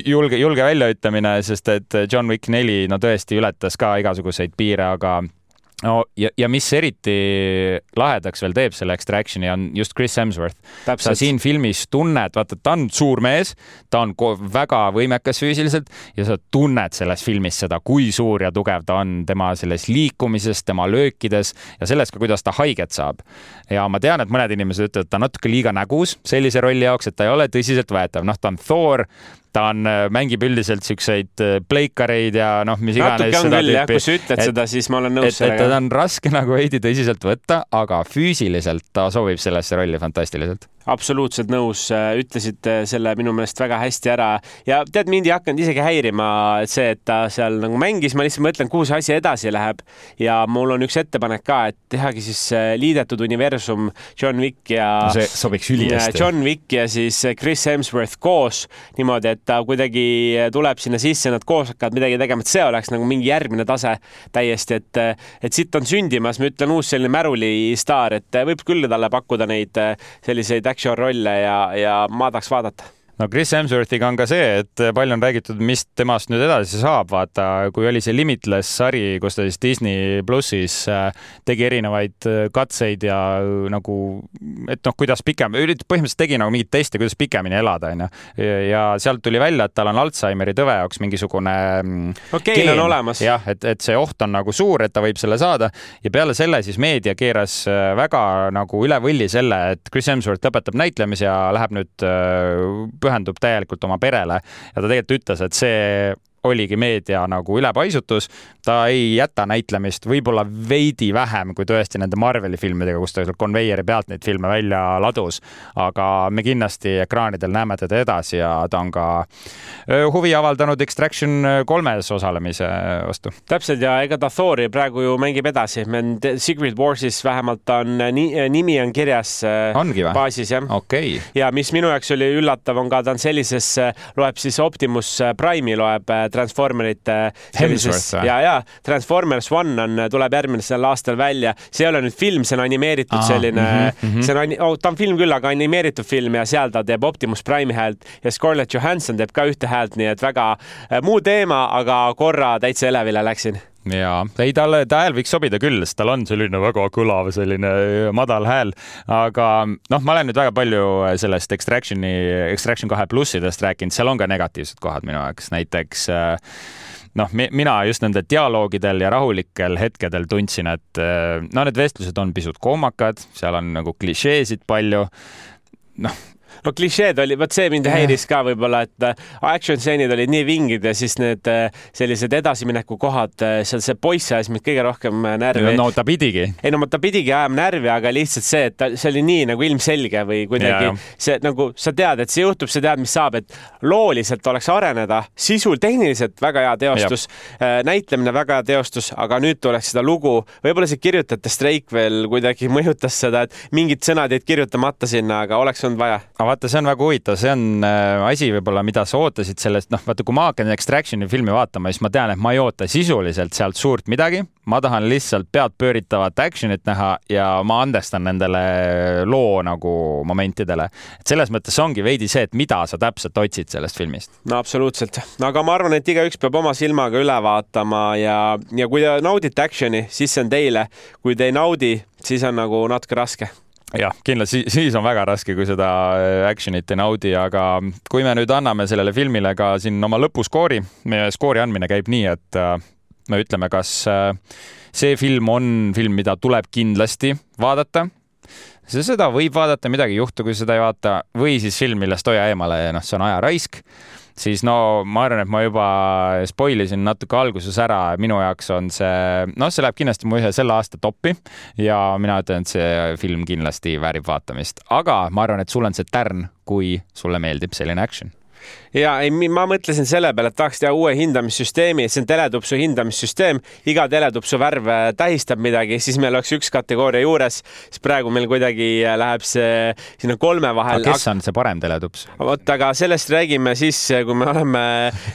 julge, julge väljaütlemine, sest et John Wick neli no tõesti ületas ka igasuguseid piire, aga no ja, ja mis eriti lahedaks veel teeb selle Extractioni, on just Chris Hemsworth. sa siin filmis tunned, vaata, ta on suur mees, ta on väga võimekas füüsiliselt ja sa tunned selles filmis seda, kui suur ja tugev ta on, tema selles liikumises, tema löökides ja selles ka, kuidas ta haiget saab. ja ma tean, et mõned inimesed ütlevad, et ta on natuke liiga nägus sellise rolli jaoks, et ta ei ole tõsiseltvõetav, noh, ta on Thor, ta on, äh, mängib üldiselt siukseid äh, pleikareid ja noh, mis iganes. natuke on küll jah, kui sa ütled et, seda, siis ma olen nõus sellega. teda on raske nagu veidi tõsiselt võtta, aga füüsiliselt ta sobib sellesse rolli fantastiliselt absoluutselt nõus, ütlesite selle minu meelest väga hästi ära ja tead, mind ei hakanud isegi häirima see, et ta seal nagu mängis, ma lihtsalt mõtlen, kuhu see asi edasi läheb. ja mul on üks ettepanek ka, et tehagi siis äh, liidetud universum John Wick ja no. see sobiks ülihästi. John Wick ja siis Chris Hemsworth koos niimoodi, et ta kuidagi tuleb sinna sisse, nad koos hakkavad midagi tegema, et see oleks nagu mingi järgmine tase täiesti, et, et siit on sündimas, ma ütlen, uus selline märulistaar, et võib küll talle pakkuda neid selliseid action rolle ja, ja ma tahaks vaadata no Chris Hemsworthiga on ka see, et palju on räägitud, mis temast nüüd edasi saab, vaata, kui oli see Limitless sari, kus ta siis Disney plussis äh, tegi erinevaid äh, katseid ja äh, nagu, et noh, kuidas pikem, põhimõtteliselt tegi nagu mingeid teste, kuidas pikemini elada, onju. ja sealt tuli välja, et tal on Alžeimeri tõve jaoks mingisugune mm, okay, geen on olemas. jah, et, et see oht on nagu suur, et ta võib selle saada ja peale selle siis meedia keeras väga nagu üle võlli selle, et Chris Hemsworth lõpetab näitlemise ja läheb nüüd pühendub täielikult oma perele. Ja ta tegelikult ütles, et see oligi meedia nagu ülepaisutus. ta ei jäta näitlemist võib-olla veidi vähem kui tõesti nende Marveli filmidega, kus ta konveieri pealt neid filme välja ladus. aga me kindlasti ekraanidel näeme teda edasi ja ta on ka huvi avaldanud Extraction kolmes osalemise vastu. täpselt ja ega ta Thori praegu ju mängib edasi. Secret Warsis vähemalt on nimi on kirjas Ongi või? baasis jah okay.. ja mis minu jaoks oli üllatav, on ka ta on sellises, loeb siis Optimus Prime'i loeb Transformerite sellises ja, ja Transformers One on, tuleb järgmisel aastal välja, see ei ole nüüd film, see on animeeritud Aa, selline mm, -hmm. see on oh, ta on film küll, aga animeeritud film ja seal ta teeb Optimus Prime'i häält ja Scarlett Johansson teeb ka ühte häält, nii et väga äh, muu teema, aga korra täitsa elevile läksin ja ei, talle, ta hääl võiks sobida küll, sest tal on selline väga kõlav, selline äh, madal hääl, aga noh, ma olen nüüd väga palju äh, sellest Extractioni, Extraction kahe plussidest rääkinud, seal on ka negatiivsed kohad minu jaoks, näiteks äh, noh, mina just nende dialoogidel ja rahulikel hetkedel tundsin, et no need vestlused on pisut kohmakad, seal on nagu klišeesid palju. noh, no klišeed oli, vot see mind häiris ka võib-olla, et äh, action stseenid olid nii vingid ja siis need äh, sellised edasimineku kohad, äh, seal see poiss ajas mind kõige rohkem närvi. no ta pidigi. ei no ta pidigi ajama närvi, aga lihtsalt see, et ta, see oli nii nagu ilmselge või kuidagi see nagu sa tead, et see juhtub, sa tead, mis saab, et looliselt oleks areneda, sisul tehniliselt väga hea teostus, näitlemine väga hea teostus, aga nüüd tuleks seda lugu, võib-olla see kirjutajate streik veel kuidagi mõjutas seda, et mingid sõnad jäid kirjutamata sinna, aga oleks olnud vaja vaata, see on väga huvitav, see on äh, asi võib-olla, mida sa ootasid sellest, noh, vaata, kui ma hakkan Extractioni filmi vaatama, siis ma tean, et ma ei oota sisuliselt sealt suurt midagi. ma tahan lihtsalt peadpööritavat action'it näha ja ma andestan nendele loo nagu momentidele. et selles mõttes ongi veidi see, et mida sa täpselt otsid sellest filmist. no absoluutselt, aga ma arvan, et igaüks peab oma silmaga üle vaatama ja, ja kui te naudite action'i, siis see on teile. kui te ei naudi, siis on nagu natuke raske jah, kindlasti siis on väga raske, kui seda äh, action'it ei naudi, aga kui me nüüd anname sellele filmile ka siin oma lõpuskoori, meie skoori andmine käib nii, et äh, me ütleme, kas äh, see film on film, mida tuleb kindlasti vaadata. seda võib vaadata, midagi ei juhtu, kui seda ei vaata, või siis film, millest hoia eemale ja noh, see on ajaraisk siis no ma arvan, et ma juba spoil isin natuke alguses ära, minu jaoks on see, noh, see läheb kindlasti mu ühe selle aasta toppi ja mina ütlen, et see film kindlasti väärib vaatamist, aga ma arvan, et sul on see tärn, kui sulle meeldib selline action ja ei, ma mõtlesin selle peale, et tahaks teha uue hindamissüsteemi, see on teletupsu hindamissüsteem, iga teletupsu värv äh, tähistab midagi, siis meil oleks üks kategooria juures, siis praegu meil kuidagi äh, läheb see sinna kolme vahel. kes on see parem teletups? vot, aga sellest räägime siis, kui me oleme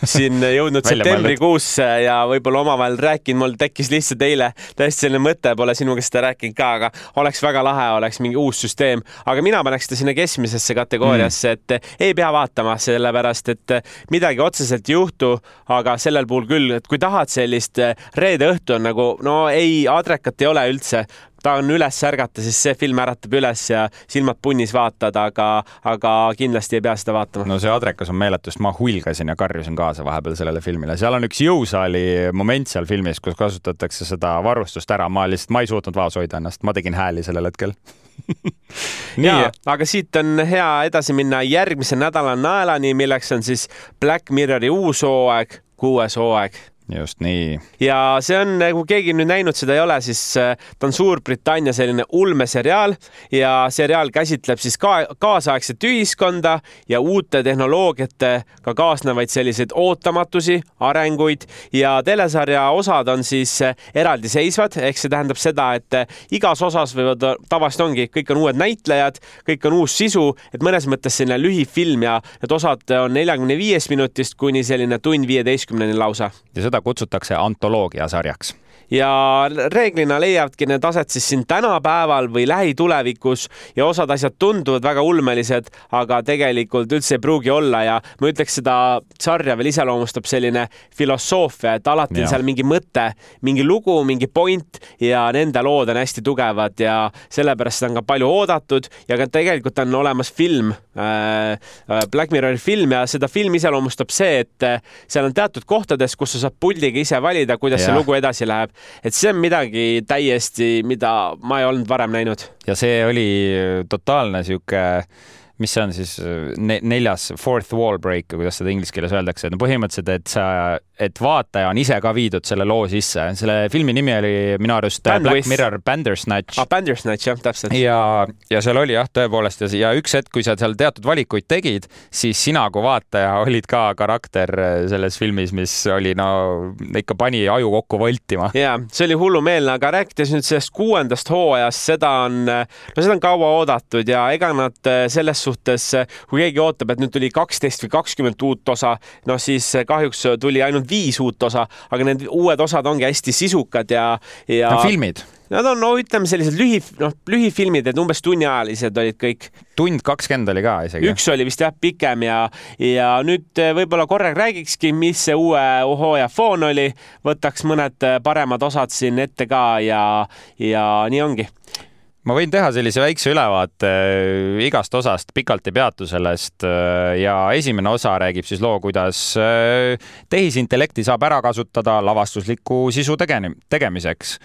siin jõudnud septembrikuusse ja võib-olla omavahel rääkinud, mul tekkis lihtsalt eile täiesti selline mõte, pole sinu käest seda rääkinud ka, aga oleks väga lahe, oleks mingi uus süsteem, aga mina paneks ta sinna keskmisesse kategooriasse mm., et ei pea vaatama, sellepärast et eh, midagi otseselt ei juhtu, aga sellel puhul küll, et kui tahad sellist eh, reede õhtu on nagu no ei, adrekat ei ole üldse, ta on üles ärgata, siis see film äratab üles ja silmad punnis vaatad, aga, aga kindlasti ei pea seda vaatama. no see adrekas on meeletu, sest ma hulgasin ja karjusin kaasa vahepeal sellele filmile, seal on üks jõusaali moment seal filmis, kus kasutatakse seda varustust ära, ma lihtsalt, ma ei suutnud vaos hoida ennast, ma tegin hääli sellel hetkel. Nii, aga siit on hea edasi minna järgmise nädala naelani, milleks on siis Black Mirrori uus hooaeg, kuues hooaeg just nii. ja see on, kui keegi nüüd näinud seda ei ole, siis äh, ta on Suurbritannia selline ulmeseriaal ja seriaal käsitleb siis ka kaasaegset ühiskonda ja uute tehnoloogiatega kaasnevaid selliseid ootamatusi, arenguid ja telesarja osad on siis äh, eraldiseisvad, ehk see tähendab seda, et äh, igas osas võivad, tavaliselt ongi, kõik on uued näitlejad, kõik on uus sisu, et mõnes mõttes selline lühifilm ja need osad on neljakümne viiest minutist kuni selline tund viieteistkümneni lausa. ja seda kutsutakse antoloogiasarjaks ja reeglina leiavadki need aset siis siin tänapäeval või lähitulevikus ja osad asjad tunduvad väga ulmelised, aga tegelikult üldse ei pruugi olla ja ma ütleks, seda sarja veel iseloomustab selline filosoofia, et alati ja. on seal mingi mõte, mingi lugu, mingi point ja nende lood on hästi tugevad ja sellepärast seda on ka palju oodatud ja ka tegelikult on olemas film äh,, äh Black Mirrori film ja seda filmi iseloomustab see, et äh, seal on teatud kohtades, kus sa saad puldiga ise valida, kuidas ja. see lugu edasi läheb et see on midagi täiesti, mida ma ei olnud varem näinud. ja see oli totaalne sihuke mis see on siis ne neljas fourth wall break või kuidas seda inglise keeles öeldakse, no põhimõtteliselt, et sa, et vaataja on ise ka viidud selle loo sisse. selle filmi nimi oli minu arust Band Black with... Mirror Bandersnatch ah,. Bandersnatch jah, täpselt. ja, ja seal oli jah, tõepoolest ja, ja üks hetk, kui sa seal teatud valikuid tegid, siis sina kui vaataja olid ka karakter selles filmis, mis oli no ikka pani aju kokku voltima. ja see oli hullumeelne, aga rääkides nüüd sellest kuuendast hooajast, seda on, no seda on kaua oodatud ja ega nad selles suhtes, kui keegi ootab, et nüüd tuli kaksteist või kakskümmend uut osa, no siis kahjuks tuli ainult viis uut osa, aga need uued osad ongi hästi sisukad ja, ja filmid Nad on, no ütleme, sellised lühi, noh, lühifilmid, et umbes tunniajalised olid kõik. tund kakskümmend oli ka isegi. üks oli vist jah, pikem ja, ja nüüd võib-olla korra räägikski, mis see uue hooaja foon oli, võtaks mõned paremad osad siin ette ka ja, ja nii ongi ma võin teha sellise väikse ülevaate äh, igast osast, pikalt ei peatu sellest äh, ja esimene osa räägib siis loo, kuidas äh, tehisintellekti saab ära kasutada lavastusliku sisu tegeni-, tegemiseks.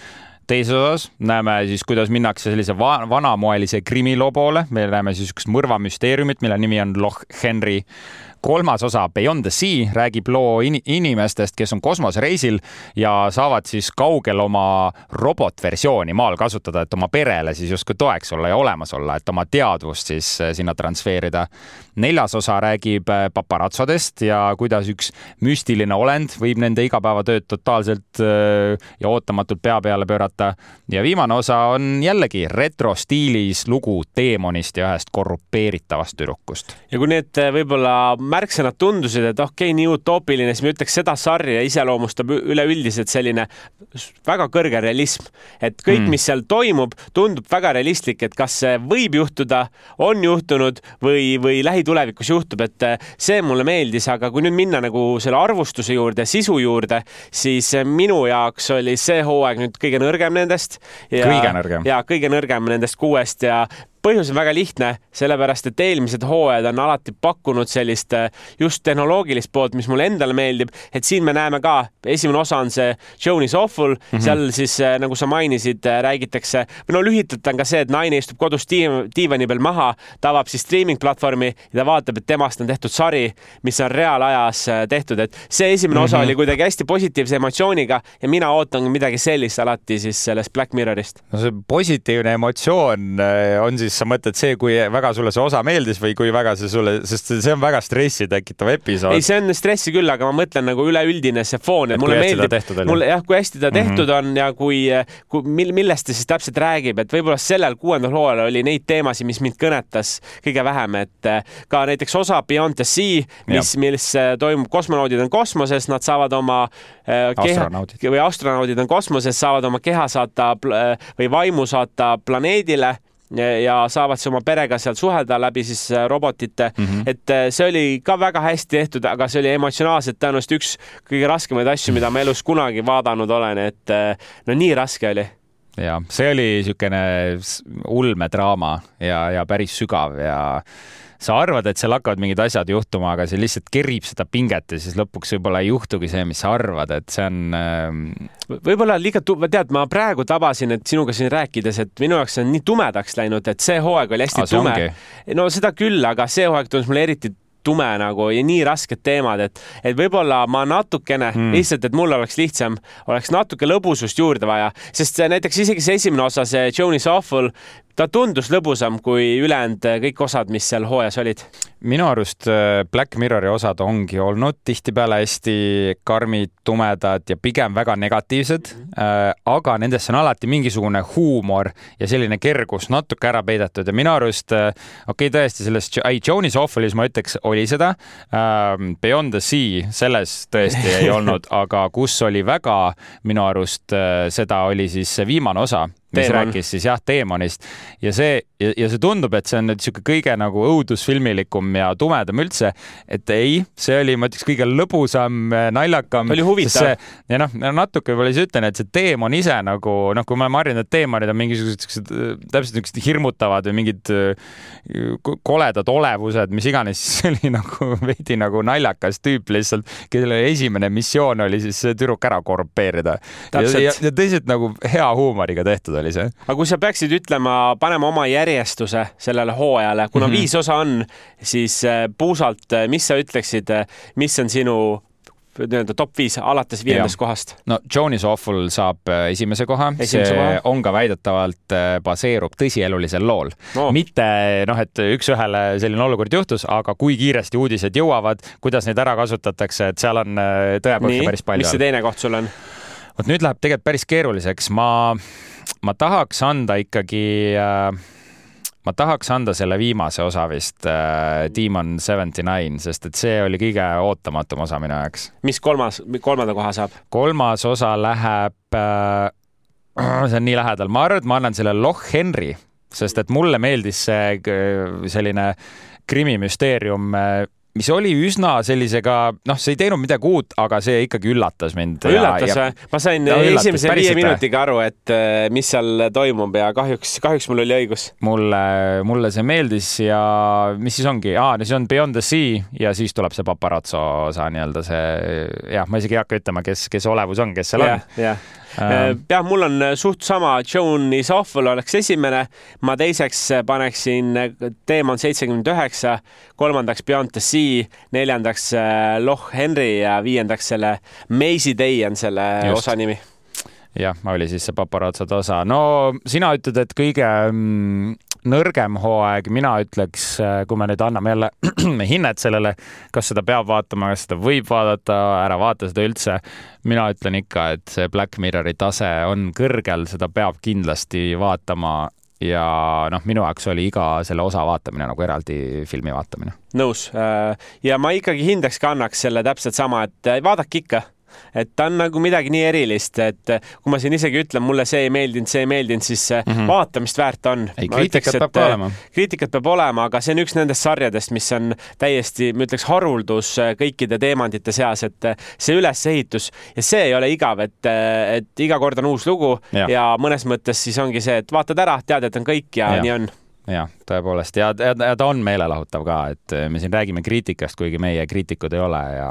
Teises osas näeme siis, kuidas minnakse sellise va vanamoelise krimiloo poole, me näeme siis üks mõrvamüsteeriumit, mille nimi on Loch Henry kolmas osa Beyond the Sea räägib loo in inimestest, kes on kosmosereisil ja saavad siis kaugel oma robotversiooni maal kasutada, et oma perele siis justkui toeks olla ja olemas olla, et oma teadvust siis eh, sinna transferida. neljas osa räägib eh, paparatsodest ja kuidas üks müstiline olend võib nende igapäevatööd totaalselt eh, ja ootamatult pea peale pöörata. ja viimane osa on jällegi retrostiilis lugu teemonist ja ühest korrupeeritavast tüdrukust. ja kui need võib-olla märksõnad tundusid, et okei okay,, nii utoopiline, siis ma ütleks, seda sarja iseloomustab üleüldiselt selline väga kõrge realism. et kõik mm., mis seal toimub, tundub väga realistlik, et kas see võib juhtuda, on juhtunud või, või lähitulevikus juhtub, et eh, see mulle meeldis, aga kui nüüd minna nagu selle arvustuse juurde, sisu juurde, siis minu jaoks oli see hooaeg nüüd kõige nõrgem nendest. kõige nõrgem? ja kõige nõrgem nendest kuuest ja põhjus on väga lihtne, sellepärast et eelmised hooajad on alati pakkunud sellist äh, just tehnoloogilist poolt, mis mulle endale meeldib, et siin me näeme ka, esimene osa on see Joan is awful mm, -hmm. seal siis äh, nagu sa mainisid, äh, räägitakse, no lühidalt on ka see, et naine istub kodus diivani peal maha, ta avab siis streaming platvormi ja ta vaatab, et temast on tehtud sari, mis on reaalajas tehtud, et see esimene mm -hmm. osa mhm. oli kuidagi hästi positiivse emotsiooniga ja mina ootan midagi sellist alati siis sellest Black Mirrorist. no see positiivne emotsioon on siis sa mõtled see, kui väga sulle see osa meeldis või kui väga see sulle, sest see on väga stressi tekitav episood. ei, see on stressi küll, aga ma mõtlen nagu üleüldine see foon, et mulle meeldib, mulle jah, kui hästi ta tehtud mm -hmm. on ja kui, kui, millest ta siis täpselt räägib, et võib-olla sellel kuuendal hooajal oli neid teemasid, mis mind kõnetas kõige vähem, et eh, ka näiteks osa Beyond the Sea, mis, mis toimub, kosmonaudid on kosmoses, nad saavad oma äh, keha või astronaudid on kosmoses, saavad oma keha saata või vaimu saata planeedile ja saavad siis oma perega seal suhelda läbi siis äh, robotite mm. -hmm. et äh, see oli ka väga hästi tehtud, aga see oli emotsionaalselt tõenäoliselt üks kõige raskemaid asju, mida ma elus kunagi vaadanud olen, et äh, no nii raske oli ja see oli niisugune ulmedraama ja, ja päris sügav ja sa arvad, et seal hakkavad mingid asjad juhtuma, aga see lihtsalt kerib seda pinget ja siis lõpuks võib-olla ei juhtugi see, mis sa arvad, et see on ähm.... võib-olla liiga, tead, ma praegu tabasin, et sinuga siin rääkides, et minu jaoks on nii tumedaks läinud, et see hooaeg oli hästi Aa, tume. no seda küll, aga see hooaeg tundus mulle eriti tume nagu ja nii rasked teemad, et, et võib-olla ma natukene mm. lihtsalt, et mul oleks lihtsam, oleks natuke lõbusust juurde vaja, sest näiteks isegi see esimene osa, see Johnny's Awful, ta tundus lõbusam kui ülejäänud äh, kõik osad, mis seal hooajas olid. minu arust äh, Black Mirrori osad ongi olnud tihtipeale hästi karmid, tumedad ja pigem väga negatiivsed mm. -hmm. aga nendesse on alati mingisugune huumor ja selline kergus natuke ära peidetud ja minu arust, okei okay,, tõesti selles, ei, Johnny's Awfulis ma ütleks, oli seda. Ähm, Beyond the Sea, selles tõesti ei olnud, aga kus oli väga minu arust seda oli siis see viimane osa mis Teemon. rääkis siis jah, teemonist ja see ja, ja see tundub, et see on nüüd niisugune kõige nagu õudusfilmilikum ja tumedam üldse. et ei, see oli, ma ütleks, kõige lõbusam, naljakam. oli huvitav. ja noh, natuke võib-olla siis ütlen, et see teemon ise nagu noh, kui me oleme harjunud, et teemonid on mingisugused siuksed täpselt niisugused hirmutavad või mingid koledad olevused, mis iganes, siis see oli nagu veidi nagu naljakas tüüp lihtsalt, kelle esimene missioon oli siis tüdruk ära korrupeerida. ja, ja, ja teised nagu hea huumoriga tehtud oli see. aga kui sa peaksid ütlema, panema oma järjestuse sellele hooajale, kuna mm -hmm. viis osa on, siis äh, puusalt, äh, mis sa ütleksid, äh, mis on sinu nii-öelda top viis alates viiendast kohast? no Johnny's Awful saab esimese koha, see koha. on ka väidetavalt baseerub tõsielulisel lool no.. mitte noh, et üks-ühele selline olukord juhtus, aga kui kiiresti uudised jõuavad, kuidas neid ära kasutatakse, et seal on tõepõhja päris palju. mis see teine koht sul on? vot nüüd läheb tegelikult päris keeruliseks, ma ma tahaks anda ikkagi äh, ma tahaks anda selle viimase osa vist äh, Demon Seventy Nine, sest et see oli kõige ootamatum osa minu jaoks. mis kolmas, kolmanda koha saab? kolmas osa läheb äh,, see on nii lähedal, ma arvan, et ma annan selle Loch Henry, sest et mulle meeldis see äh, selline krimimüsteerium äh, mis oli üsna sellisega, noh, see ei teinud midagi uut, aga see ikkagi üllatas mind. üllatas või? ma sain no, esimese viie minutiga aru, et äh, mis seal toimub ja kahjuks, kahjuks mul oli õigus. mulle, mulle see meeldis ja mis siis ongi, aa, siis on Beyond the Sea ja siis tuleb see paparazzo osa nii-öelda see, jah, ma isegi ei hakka ütlema, kes, kes olevus on, kes seal yeah, on jah, mul on äh, suht sama, Jone'i Sohvel oleks esimene, ma teiseks äh, paneksin Teemant seitsekümmend üheksa, kolmandaks Beyond the Sea, neljandaks Loch Henry. Ja viiendaks selle Maisie Day on selle Just. osa nimi jah, oli siis see paparatsode osa. no sina ütled, et kõige mm, nõrgem hooaeg, mina ütleks, äh, kui me nüüd anname jälle hinnet sellele, kas seda peab vaatama, kas seda võib vaadata, ära vaata seda üldse. mina ütlen ikka, et see Black Mirrori tase on kõrgel, seda peab kindlasti vaatama ja noh, minu jaoks oli iga selle osa vaatamine nagu eraldi filmi vaatamine. nõus äh, ja ma ikkagi hindeks ka annaks selle täpselt sama, et äh, vaadake ikka et ta on nagu midagi nii erilist, et kui ma siin isegi ütlen, mulle see ei meeldinud, see ei meeldinud, siis mm -hmm. vaatamist väärt on. ei, kriitikat peab ka olema. kriitikat peab olema, aga see on üks nendest sarjadest, mis on täiesti, ma ütleks, haruldus kõikide teemantide seas, et see ülesehitus ja see ei ole igav, et, et iga kord on uus lugu ja, ja mõnes mõttes siis ongi see, et vaatad ära, tead, et on kõik ja, ja. nii on jah, tõepoolest ja, ja, ja ta on meelelahutav ka, et me siin räägime kriitikast, kuigi meie kriitikud ei ole ja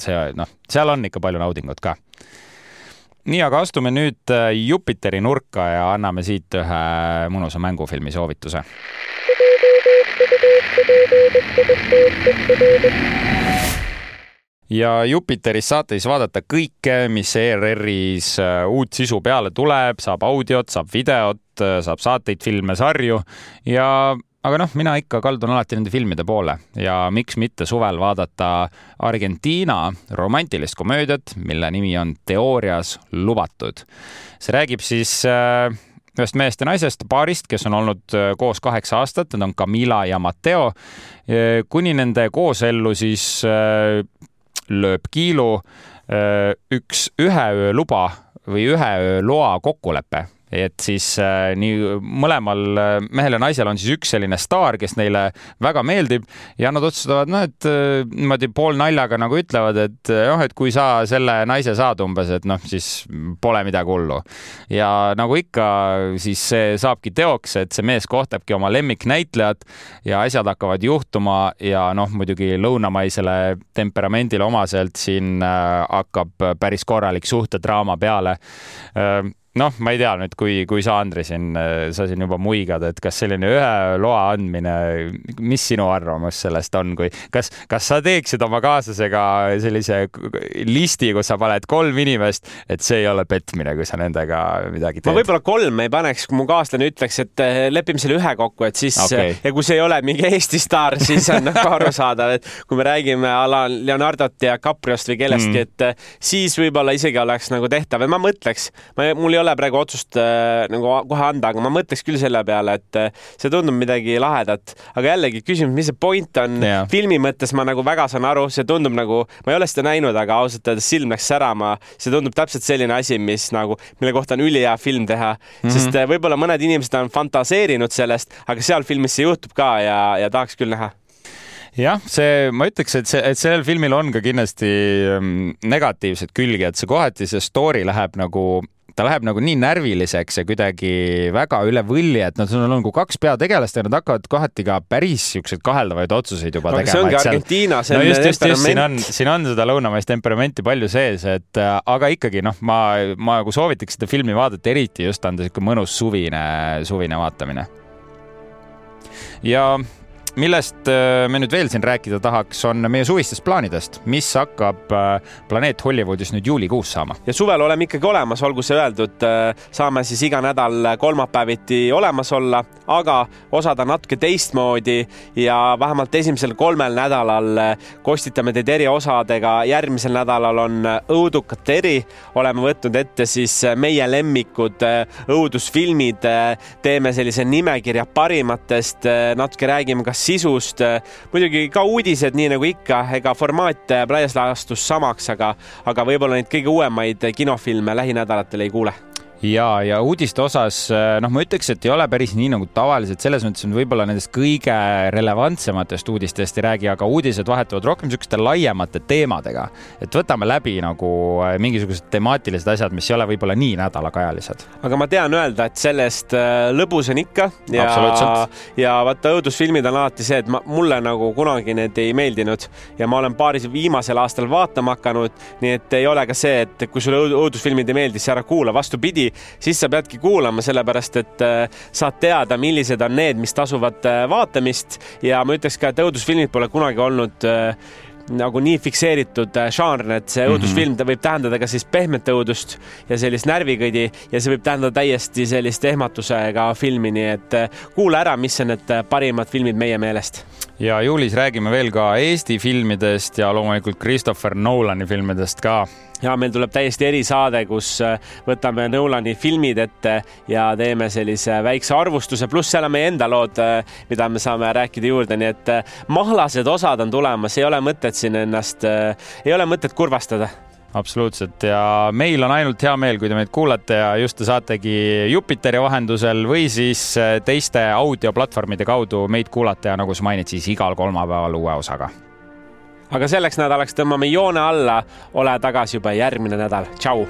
see noh, seal on ikka palju naudingut ka. nii, aga astume nüüd äh, Jupiteri nurka ja anname siit ühe mõnusa mängufilmi soovituse ja Jupiteris saate siis vaadata kõike, mis ERR-is äh, uut sisu peale tuleb, saab audiot, saab videot, saab saateid, filme, sarju ja aga noh, mina ikka kaldun alati nende filmide poole ja miks mitte suvel vaadata Argentiina romantilist komöödiat, mille nimi on Teoorias lubatud. see räägib siis äh, ühest mehest ja naisest, paarist, kes on olnud koos kaheksa aastat, need on Camila ja Matteo. kuni nende koosellu siis lööb kiilu üks ühe öö luba või ühe öö loa kokkulepe et siis äh, nii mõlemal äh, mehel ja naisel on siis üks selline staar, kes neile väga meeldib ja nad otsustavad, noh, et äh, niimoodi poolnaljaga nagu ütlevad, et noh, et kui sa selle naise saad umbes, et noh, siis pole midagi hullu. ja nagu ikka, siis see saabki teoks, et see mees kohtabki oma lemmiknäitlejat ja asjad hakkavad juhtuma ja noh, muidugi lõunamaisele temperamendile omaselt siin hakkab päris korralik suhtedraama peale noh, ma ei tea nüüd, kui, kui sa, Andri, siin, sa siin juba muigad, et kas selline ühe loa andmine, mis sinu arvamus sellest on, kui kas, kas sa teeksid oma kaaslasega sellise listi, kus sa paned kolm inimest, et see ei ole petmine, kui sa nendega midagi teed? ma võib-olla kolm ei paneks, kui mu kaaslane ütleks, et eh, lepime selle ühe kokku, et siis okay. ja kui see ei ole mingi Eesti staar, siis on nagu arusaadav, et kui me räägime a la Leonardot ja Capriost või kellestki mm., et siis võib-olla isegi oleks nagu tehtav, et ma mõtleks, ma, mul ei ole ole praegu otsust äh, nagu kohe anda, aga ma mõtleks küll selle peale, et äh, see tundub midagi lahedat. aga jällegi küsimus, mis see point on yeah. filmi mõttes, ma nagu väga saan aru, see tundub nagu, ma ei ole seda näinud, aga ausalt öeldes silm läks särama. see tundub täpselt selline asi, mis nagu, mille kohta on ülihea film teha mm, -hmm. sest äh, võib-olla mõned inimesed on fantaseerinud sellest, aga seal filmis see juhtub ka ja, ja tahaks küll näha jah, see, ma ütleks, et see, et sellel filmil on ka kindlasti ähm, negatiivseid külgi, et see kohati see story läheb nagu ta läheb nagu nii närviliseks ja kuidagi väga üle võlli, et noh, sul on nagu kaks peategelast ja nad hakkavad kohati ka päris siukseid kaheldavaid otsuseid juba no, tegema. see ongi Argentiina, see no just, just, just siin on, siin on seda lõunamaist temperamenti palju sees, et äh, aga ikkagi noh, ma, ma nagu soovitaks seda filmi vaadata, eriti just on ta sihuke mõnus suvine, suvine vaatamine. ja millest äh, me nüüd veel siin rääkida tahaks, on meie suvistest plaanidest, mis hakkab äh, Planeet Hollywoodis nüüd juulikuus saama. ja suvel oleme ikkagi olemas, olgu see öeldud, äh, saame siis iga nädal kolmapäeviti olemas olla, aga osad on natuke teistmoodi ja vähemalt esimesel kolmel nädalal kostitame teid eriosadega. järgmisel nädalal on õudukate eri, oleme võtnud ette siis meie lemmikud õudusfilmid, teeme sellise nimekirja parimatest, natuke räägime, kas sisust. muidugi ka uudised, nii nagu ikka, ega formaat laias laastus samaks, aga, aga võib-olla neid kõige uuemaid kinofilme lähinädalatel ei kuule ja, ja uudiste osas äh, noh, ma ütleks, et ei ole päris nii nagu tavaliselt, selles mõttes on võib-olla nendest kõige relevantsematest uudistest ei räägi, aga uudised vahetuvad rohkem niisuguste laiemate teemadega. et võtame läbi nagu äh, mingisugused temaatilised asjad, mis ei ole võib-olla nii nädalakajalised. aga ma tean öelda, et sellest äh, lõbus on ikka ja, ja vaata, õudusfilmid on alati see, et ma, mulle nagu kunagi need ei meeldinud ja ma olen paari viimasel aastal vaatama hakanud, nii et ei ole ka see, et kui sulle õudusfilmid ei meeldi, siis ära kuula, vastupidi siis sa peadki kuulama, sellepärast et äh, saad teada, millised on need, mis tasuvad äh, vaatamist ja ma ütleks ka, et õudusfilmid pole kunagi olnud äh, nagu nii fikseeritud žanr, et see mhm. õudusfilm mm, -hmm. võib tähendada ka siis pehmet õudust ja sellist närvikõdi ja see võib tähendada täiesti sellist ehmatusega filmi, nii et kuula ära, mis on need parimad filmid meie meelest. ja juulis räägime veel ka Eesti filmidest ja loomulikult Christopher Nolani filmidest ka ja meil tuleb täiesti erisaade, kus äh, võtame Nolani filmid ette ja teeme sellise väikse arvustuse, pluss seal on meie enda lood, äh, mida me saame rääkida juurde, nii et äh, mahlased osad on tulemas, ei ole mõtet siin ennast, ei ole mõtet kurvastada. Absoluutselt. Ja meil on ainult hea meel, kui te meid kuulate ja just te saategi Jupiteri vahendusel või siis teiste audioplatvormide kaudu meid kuulata ja nagu sa mainid, siis igal kolmapäeval uue osaga aga selleks nädalaks tõmbame joone alla, ole tagasi juba järgmine nädal, tšau